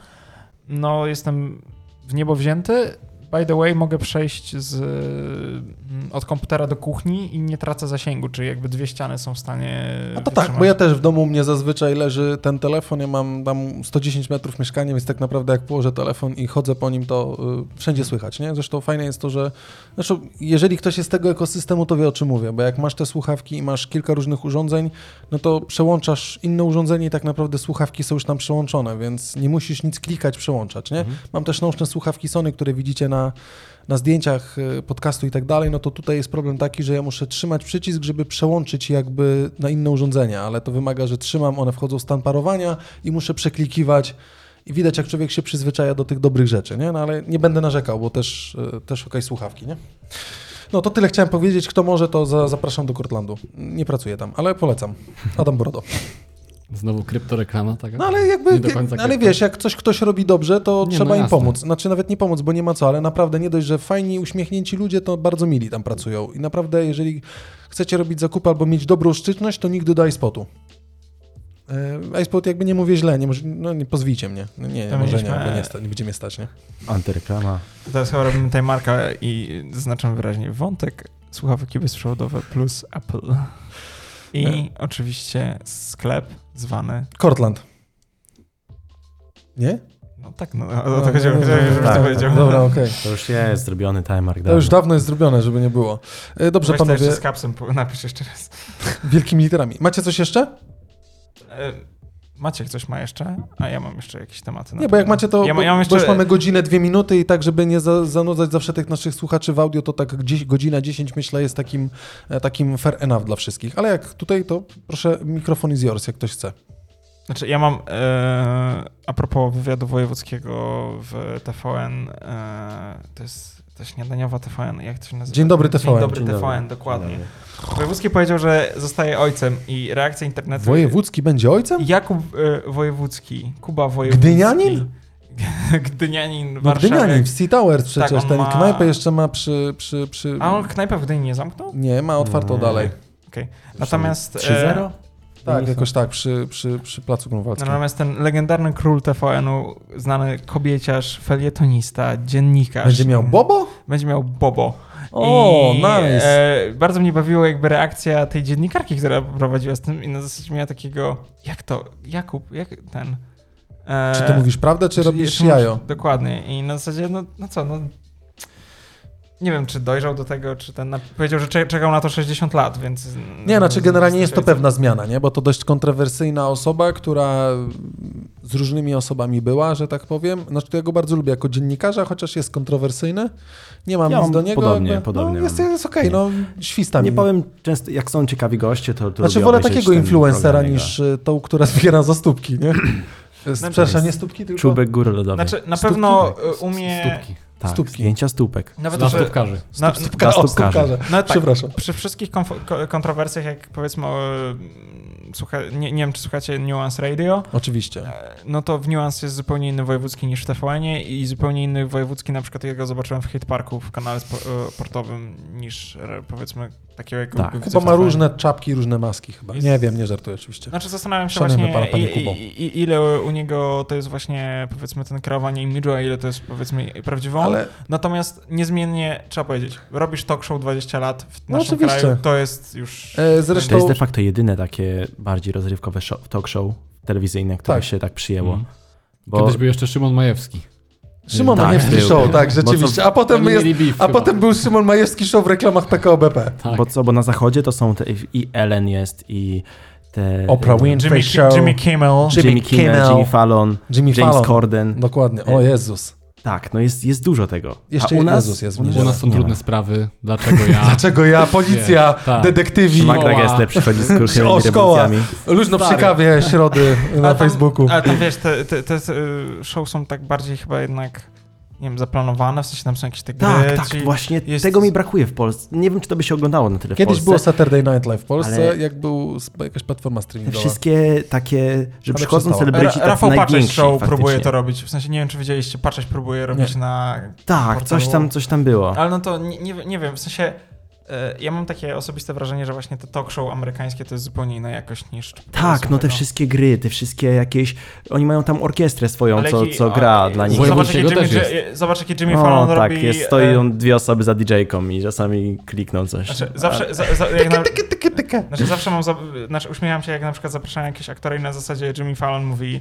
No jestem w niebo wzięty. By the way, mogę przejść z, mm, od komputera do kuchni i nie tracę zasięgu, czyli jakby dwie ściany są w stanie. No to tak, wytrzymać. bo ja też w domu u mnie zazwyczaj leży ten telefon, ja mam tam 110 metrów mieszkania, więc tak naprawdę jak położę telefon i chodzę po nim, to y, wszędzie słychać, nie? Zresztą fajne jest to, że zresztą jeżeli ktoś jest z tego ekosystemu, to wie o czym mówię, bo jak masz te słuchawki i masz kilka różnych urządzeń, no to przełączasz inne urządzenie i tak naprawdę słuchawki są już tam przełączone, więc nie musisz nic klikać, przełączać, nie? Mam też nauczne słuchawki Sony, które widzicie na, na zdjęciach y, podcastu i tak dalej, no to tutaj jest problem taki, że ja muszę trzymać przycisk, żeby przełączyć jakby na inne urządzenia, ale to wymaga, że trzymam, one wchodzą w stan parowania i muszę przeklikiwać i widać, jak człowiek się przyzwyczaja do tych dobrych rzeczy, nie? No ale nie będę narzekał, bo też, y, też okej słuchawki, nie? No to tyle chciałem powiedzieć. Kto może, to za, zapraszam do Cortlandu. Nie pracuję tam, ale polecam. Adam Brodo. Znowu kryptoreklama taka? No ale jakby, Nie do końca ale wiesz, jak coś ktoś robi dobrze, to Nie, trzeba no im jasne. pomóc. Znaczy nawet nie pomóc, bo nie ma co, ale naprawdę nie dość, że fajni, uśmiechnięci ludzie, to bardzo mili tam pracują. I naprawdę, jeżeli chcecie robić zakupy albo mieć dobrą szczytność, to nigdy do iSpotu. E, iSpot jakby nie mówię źle, nie, może, no nie pozwijcie mnie. No nie, To może nie, bo nie, sta, nie będzie mnie stać, nie? Antyreklama. Teraz chyba robimy tutaj markę i zaznaczam wyraźnie wątek słuchawki bezprzewodowe plus Apple. I E. oczywiście sklep zwany. Cortland. Nie? No tak, no o No, to chodziło, no, chciałem, no, żebyś tak, to tak, powiedział. Dobra, okej. To już jest zrobiony timer. To już dawno jest zrobione, żeby nie było. E, Dobrze, Weź to panowie, jeszcze z kapsem napisz jeszcze raz. wielkimi literami. Macie coś jeszcze? E, Maciek coś ma jeszcze? A ja mam jeszcze jakieś tematy. Nie, bo jak macie to, Ja, ma- bo, ja mam bo jeszcze... już mamy godzinę, dwie minuty i tak, żeby nie za, zanudzać zawsze tych naszych słuchaczy w audio, to tak gdzieś, godzina 10 myślę jest takim, e, takim fair enough dla wszystkich. Ale jak tutaj, to proszę, mikrofon is yours, jak ktoś chce. Znaczy, ja mam e, a propos wywiadu wojewódzkiego w TVN, e, to jest to śniadaniowa TVN, jak to się nazywa? Dzień dobry TVN. Dzień dobry Dzień dobry. TVN, dokładnie. Wojewódzki powiedział, że zostaje ojcem i reakcja internetu... Wojewódzki będzie ojcem? Jakub e, Wojewódzki, Kuba Wojewódzki. Gdynianin? (laughs) Gdynianin, No Warszawa. Gdynianin, w Sea Towers przecież, on ten ma- knajpę jeszcze ma przy... przy, przy... A on knajpę w Gdyni nie zamknął? Nie, ma otwartą Nie. dalej. Natomiast... e, 3-0? Tak, jakoś tak, przy, przy, przy Placu Grunwaldzkim. Natomiast ten legendarny król TVN-u, znany kobieciarz, felietonista, dziennikarz. Będzie miał Bobo? Będzie miał Bobo. O, I, nice. E, bardzo mnie bawiło jakby reakcja tej dziennikarki, która prowadziła z tym i na zasadzie miała takiego, jak to, Jakub, jak ten... E, Czy ty mówisz prawdę, czy robisz jeszcze jajo? mówisz- Dokładnie. I na zasadzie, no, no co, no... Nie wiem, czy dojrzał do tego, czy ten... Powiedział, że cze- czekał na to 60 lat, więc... Nie, znaczy generalnie jest to pewna zmiana, nie? Bo to dość kontrowersyjna osoba, która z różnymi osobami była, że tak powiem. Znaczy, ja go bardzo lubię jako dziennikarza, chociaż jest kontrowersyjny. Nie mam Ja nic do niego. podobnie, jakby, podobnie no, jest, jest okej, no śwista Nie mi. powiem często, jak są ciekawi goście, to, to Znaczy lubię wolę takiego influencera niż y, tą, która zbiera za stópki, nie? (clears throat) Przepraszam, nie stópki, tylko Czubek góry lodowej. Znaczy, na pewno y, umie... Stópki. Tak, stópki. zdjęcia stópek. Nawet, Dla stópkarzy. na, stópka, Dla o, stópkarzy. tak, Przepraszam. przy wszystkich kontrowersjach, jak powiedzmy, o, słucha, nie, nie wiem, czy słuchacie Nuance Radio, Oczywiście. e, no to w Nuance jest zupełnie inny wojewódzki niż w TVN-ie i zupełnie inny wojewódzki, na przykład jak go zobaczyłem w Hate Parku w kanale e, sportowym niż e, powiedzmy takiego jak Tak. Kuba ma różne czapki, różne maski chyba. Jest- Nie wiem, nie żartuję oczywiście. Znaczy zastanawiam się Szanujemy właśnie, pana, i, panie Kubo. i, i, ile u niego to jest właśnie, powiedzmy, ten kreowanie imidżu, a ile to jest, powiedzmy, prawdziwą. Ale Natomiast niezmiennie, trzeba powiedzieć, robisz talk show 20 lat w No naszym oczywiście. kraju, to jest już... e, zresztą To jest de facto jedyne takie bardziej rozrywkowe show, talk show telewizyjne, które Tak. się tak przyjęło. Mhm. Bo Kiedyś był jeszcze Szymon Majewski. Szymon Tak, Majewski był. Show, tak, rzeczywiście. A potem, jest, a potem był Szymon Majewski Show w reklamach PKO BP. Tak. Bo co, bo na zachodzie to są te, i Ellen jest, i te... Oprah Winfrey Jimmy, Show. Jimmy Kimmel. Jimmy Jimmy Kimmel, Kimmel, Jimmy Fallon, Jimmy James Fallon. Corden. Dokładnie. O Jezus. Tak, no jest, jest dużo tego. Jeszcze A u nas, Jezus jest u nas są trudne sprawy. Dlaczego ja? (laughs) Dlaczego ja, policja, Tak. detektywi, Szkoła. Gragester przychodzi z szkoła. rewolucjami. luźno przy Stary. kawie, środy na tam- Facebooku. Ale tam wiesz, te, te, te y, show są tak bardziej chyba jednak, nie wiem, zaplanowane, w sensie tam są jakieś te gry. Tak, tak, właśnie jest- tego mi brakuje w Polsce. Nie wiem, czy to by się oglądało na tyle w Kiedyś było Saturday Night Live w Polsce, Ale- jak był jakaś platforma streamingowa. wszystkie takie, że Ale przychodzą celebryci tacy Rafał Paczeć show faktycznie. próbuje to robić, w sensie nie wiem, czy widzieliście, Paczeć próbuje robić na... Tak, portalu. coś tam, coś tam było. Ale no to nie, nie, nie wiem, w sensie ja mam takie osobiste wrażenie, że właśnie te talk show amerykańskie to jest zupełnie inna jakość niż... Tak, no te wszystkie gry, te wszystkie jakieś. Oni mają tam orkiestrę swoją, Ale co, co gra e, dla nich. Zobacz, jaki Wojewódzkiego Jimmy, też J- zobacz, jaki Jimmy Fallon O, tak, robi... jest, e, stoją dwie osoby za DJ-ką i czasami klikną coś. Znaczy, zawsze, za, za, jak na, znaczy, zawsze mam, za, znaczy, uśmiecham się, jak na przykład zapraszają jakieś aktory i na zasadzie Jimmy Fallon mówi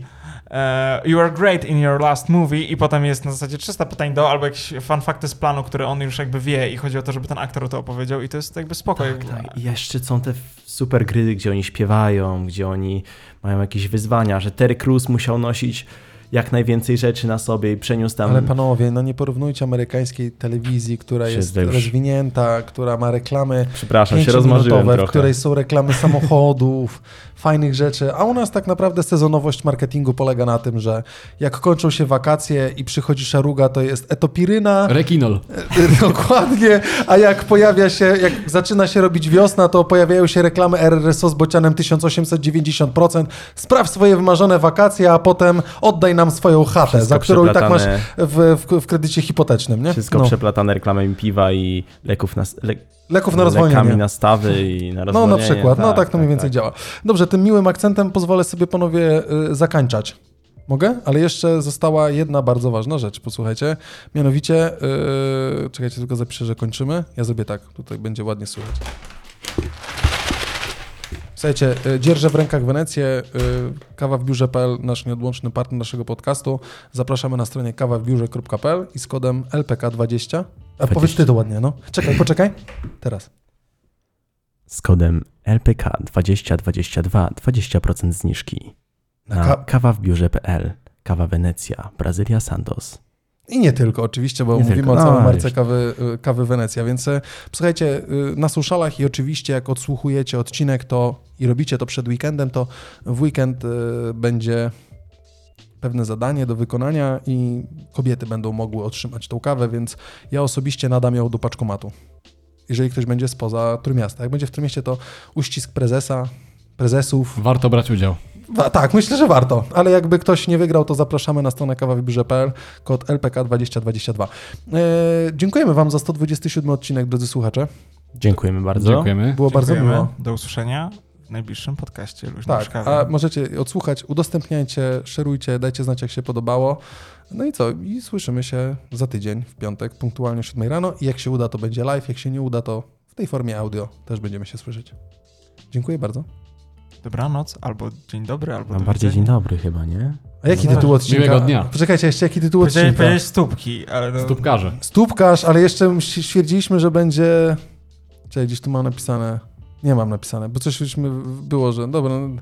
e, You are great in your last movie i potem jest na zasadzie 300 pytań do, albo jakieś fun fakty z planu, które on już jakby wie i chodzi o to, żeby ten aktor to opowiedział i to jest jakby spoko. Tak, tak. I jeszcze są te super gry, gdzie oni śpiewają, gdzie oni mają jakieś wyzwania, że Terry Crews musiał nosić jak najwięcej rzeczy na sobie i przeniósł tam... Ale panowie, no nie porównujcie amerykańskiej telewizji, która jest już. rozwinięta, która ma reklamy Przepraszam, się rozmarzyłem w trochę. której są reklamy samochodów, fajnych rzeczy, a u nas tak naprawdę sezonowość marketingu polega na tym, że jak kończą się wakacje i przychodzi szaruga, to jest etopiryna, Rekinol. (laughs) dokładnie, a jak pojawia się, jak zaczyna się robić wiosna, to pojawiają się reklamy RRSO z bocianem 1890%, spraw swoje wymarzone wakacje, a potem oddaj nam swoją chatę, Wszystko za którą i tak masz w, w, w kredycie hipotecznym, nie? Wszystko no. przeplatane reklamami piwa i leków na, le, Leków na lekami rozwolnienie. na stawy i na No rozwolnienie. na przykład, no tak to mniej więcej działa. Dobrze, tym miłym akcentem pozwolę sobie panowie y, zakańczać. Mogę? Ale jeszcze została jedna bardzo ważna rzecz, posłuchajcie. Mianowicie, yy, czekajcie, tylko zapiszę, że kończymy. Ja zrobię tak, tutaj będzie ładnie słychać. Słuchajcie, y, dzierżę w rękach Wenecję, y, kawa w biurze.pl, nasz nieodłączny partner naszego podcastu. Zapraszamy na stronie kawawbiurze.pl i z kodem LPK20. A powiedz ty to ładnie, no. Czekaj, poczekaj. Teraz. Z kodem LPK 2022 20% zniżki. Na ka- kawa w biurze.pl. Kawa Wenecja, Brazylia Santos. I nie tylko oczywiście, bo Nie mówimy tylko, o całej marce kawy, y, kawy Wenecja, więc e, słuchajcie, y, na suszalach i oczywiście jak odsłuchujecie odcinek to i robicie to przed weekendem, to w weekend y, będzie pewne zadanie do wykonania i kobiety będą mogły otrzymać tą kawę, więc ja osobiście nadam ją do paczkomatu. Jeżeli ktoś będzie spoza Trójmiasta. Jak będzie w Trójmieście, to uścisk prezesa, prezesów, Warto brać udział. Wa- tak, myślę, że warto, ale jakby ktoś nie wygrał, to zapraszamy na stronę kawawybrze.pl, kod LPK2022. E, dziękujemy Wam za 127 odcinek, drodzy słuchacze. Dziękujemy bardzo. Dziękujemy. Było bardzo Dziękujemy. miło. Do usłyszenia najbliższym podcaście. Luźno Tak, a możecie odsłuchać, udostępniajcie, szerujcie, dajcie znać, jak się podobało. No i co? I słyszymy się za tydzień, w piątek, punktualnie o 7 rano. I jak się uda, to będzie live, jak się nie uda, to w tej formie audio też będziemy się słyszeć. Dziękuję bardzo. Dobranoc, albo dzień dobry, albo Mam do bardziej dzień dobry chyba, nie? A jaki No tytuł odcinka? Miłego dnia. Poczekajcie, jeszcze jaki tytuł Powiedziałeś, odcinka? powiedziałeś stópki, ale no, Stópkarze. Stópkarz, ale jeszcze stwierdziliśmy, że będzie. Czekaj, gdzieś tu mam napisane. Nie mam napisane, bo coś już było, że. Dobra. no,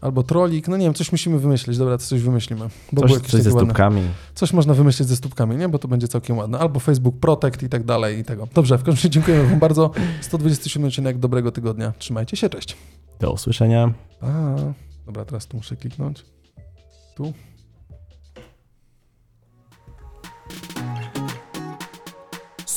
albo trolik, no nie wiem, coś musimy wymyślić, dobra, to coś wymyślimy. Bo Coś, coś ze stópkami. Coś można wymyślić ze stópkami, nie? Bo to będzie całkiem ładne. Albo Facebook Protect i tak dalej i tego. Dobrze, w każdym razie dziękujemy wam bardzo. 127 odcinek, dobrego tygodnia. Trzymajcie się, cześć. Do usłyszenia. Pa. Dobra, teraz tu muszę kliknąć. Tu.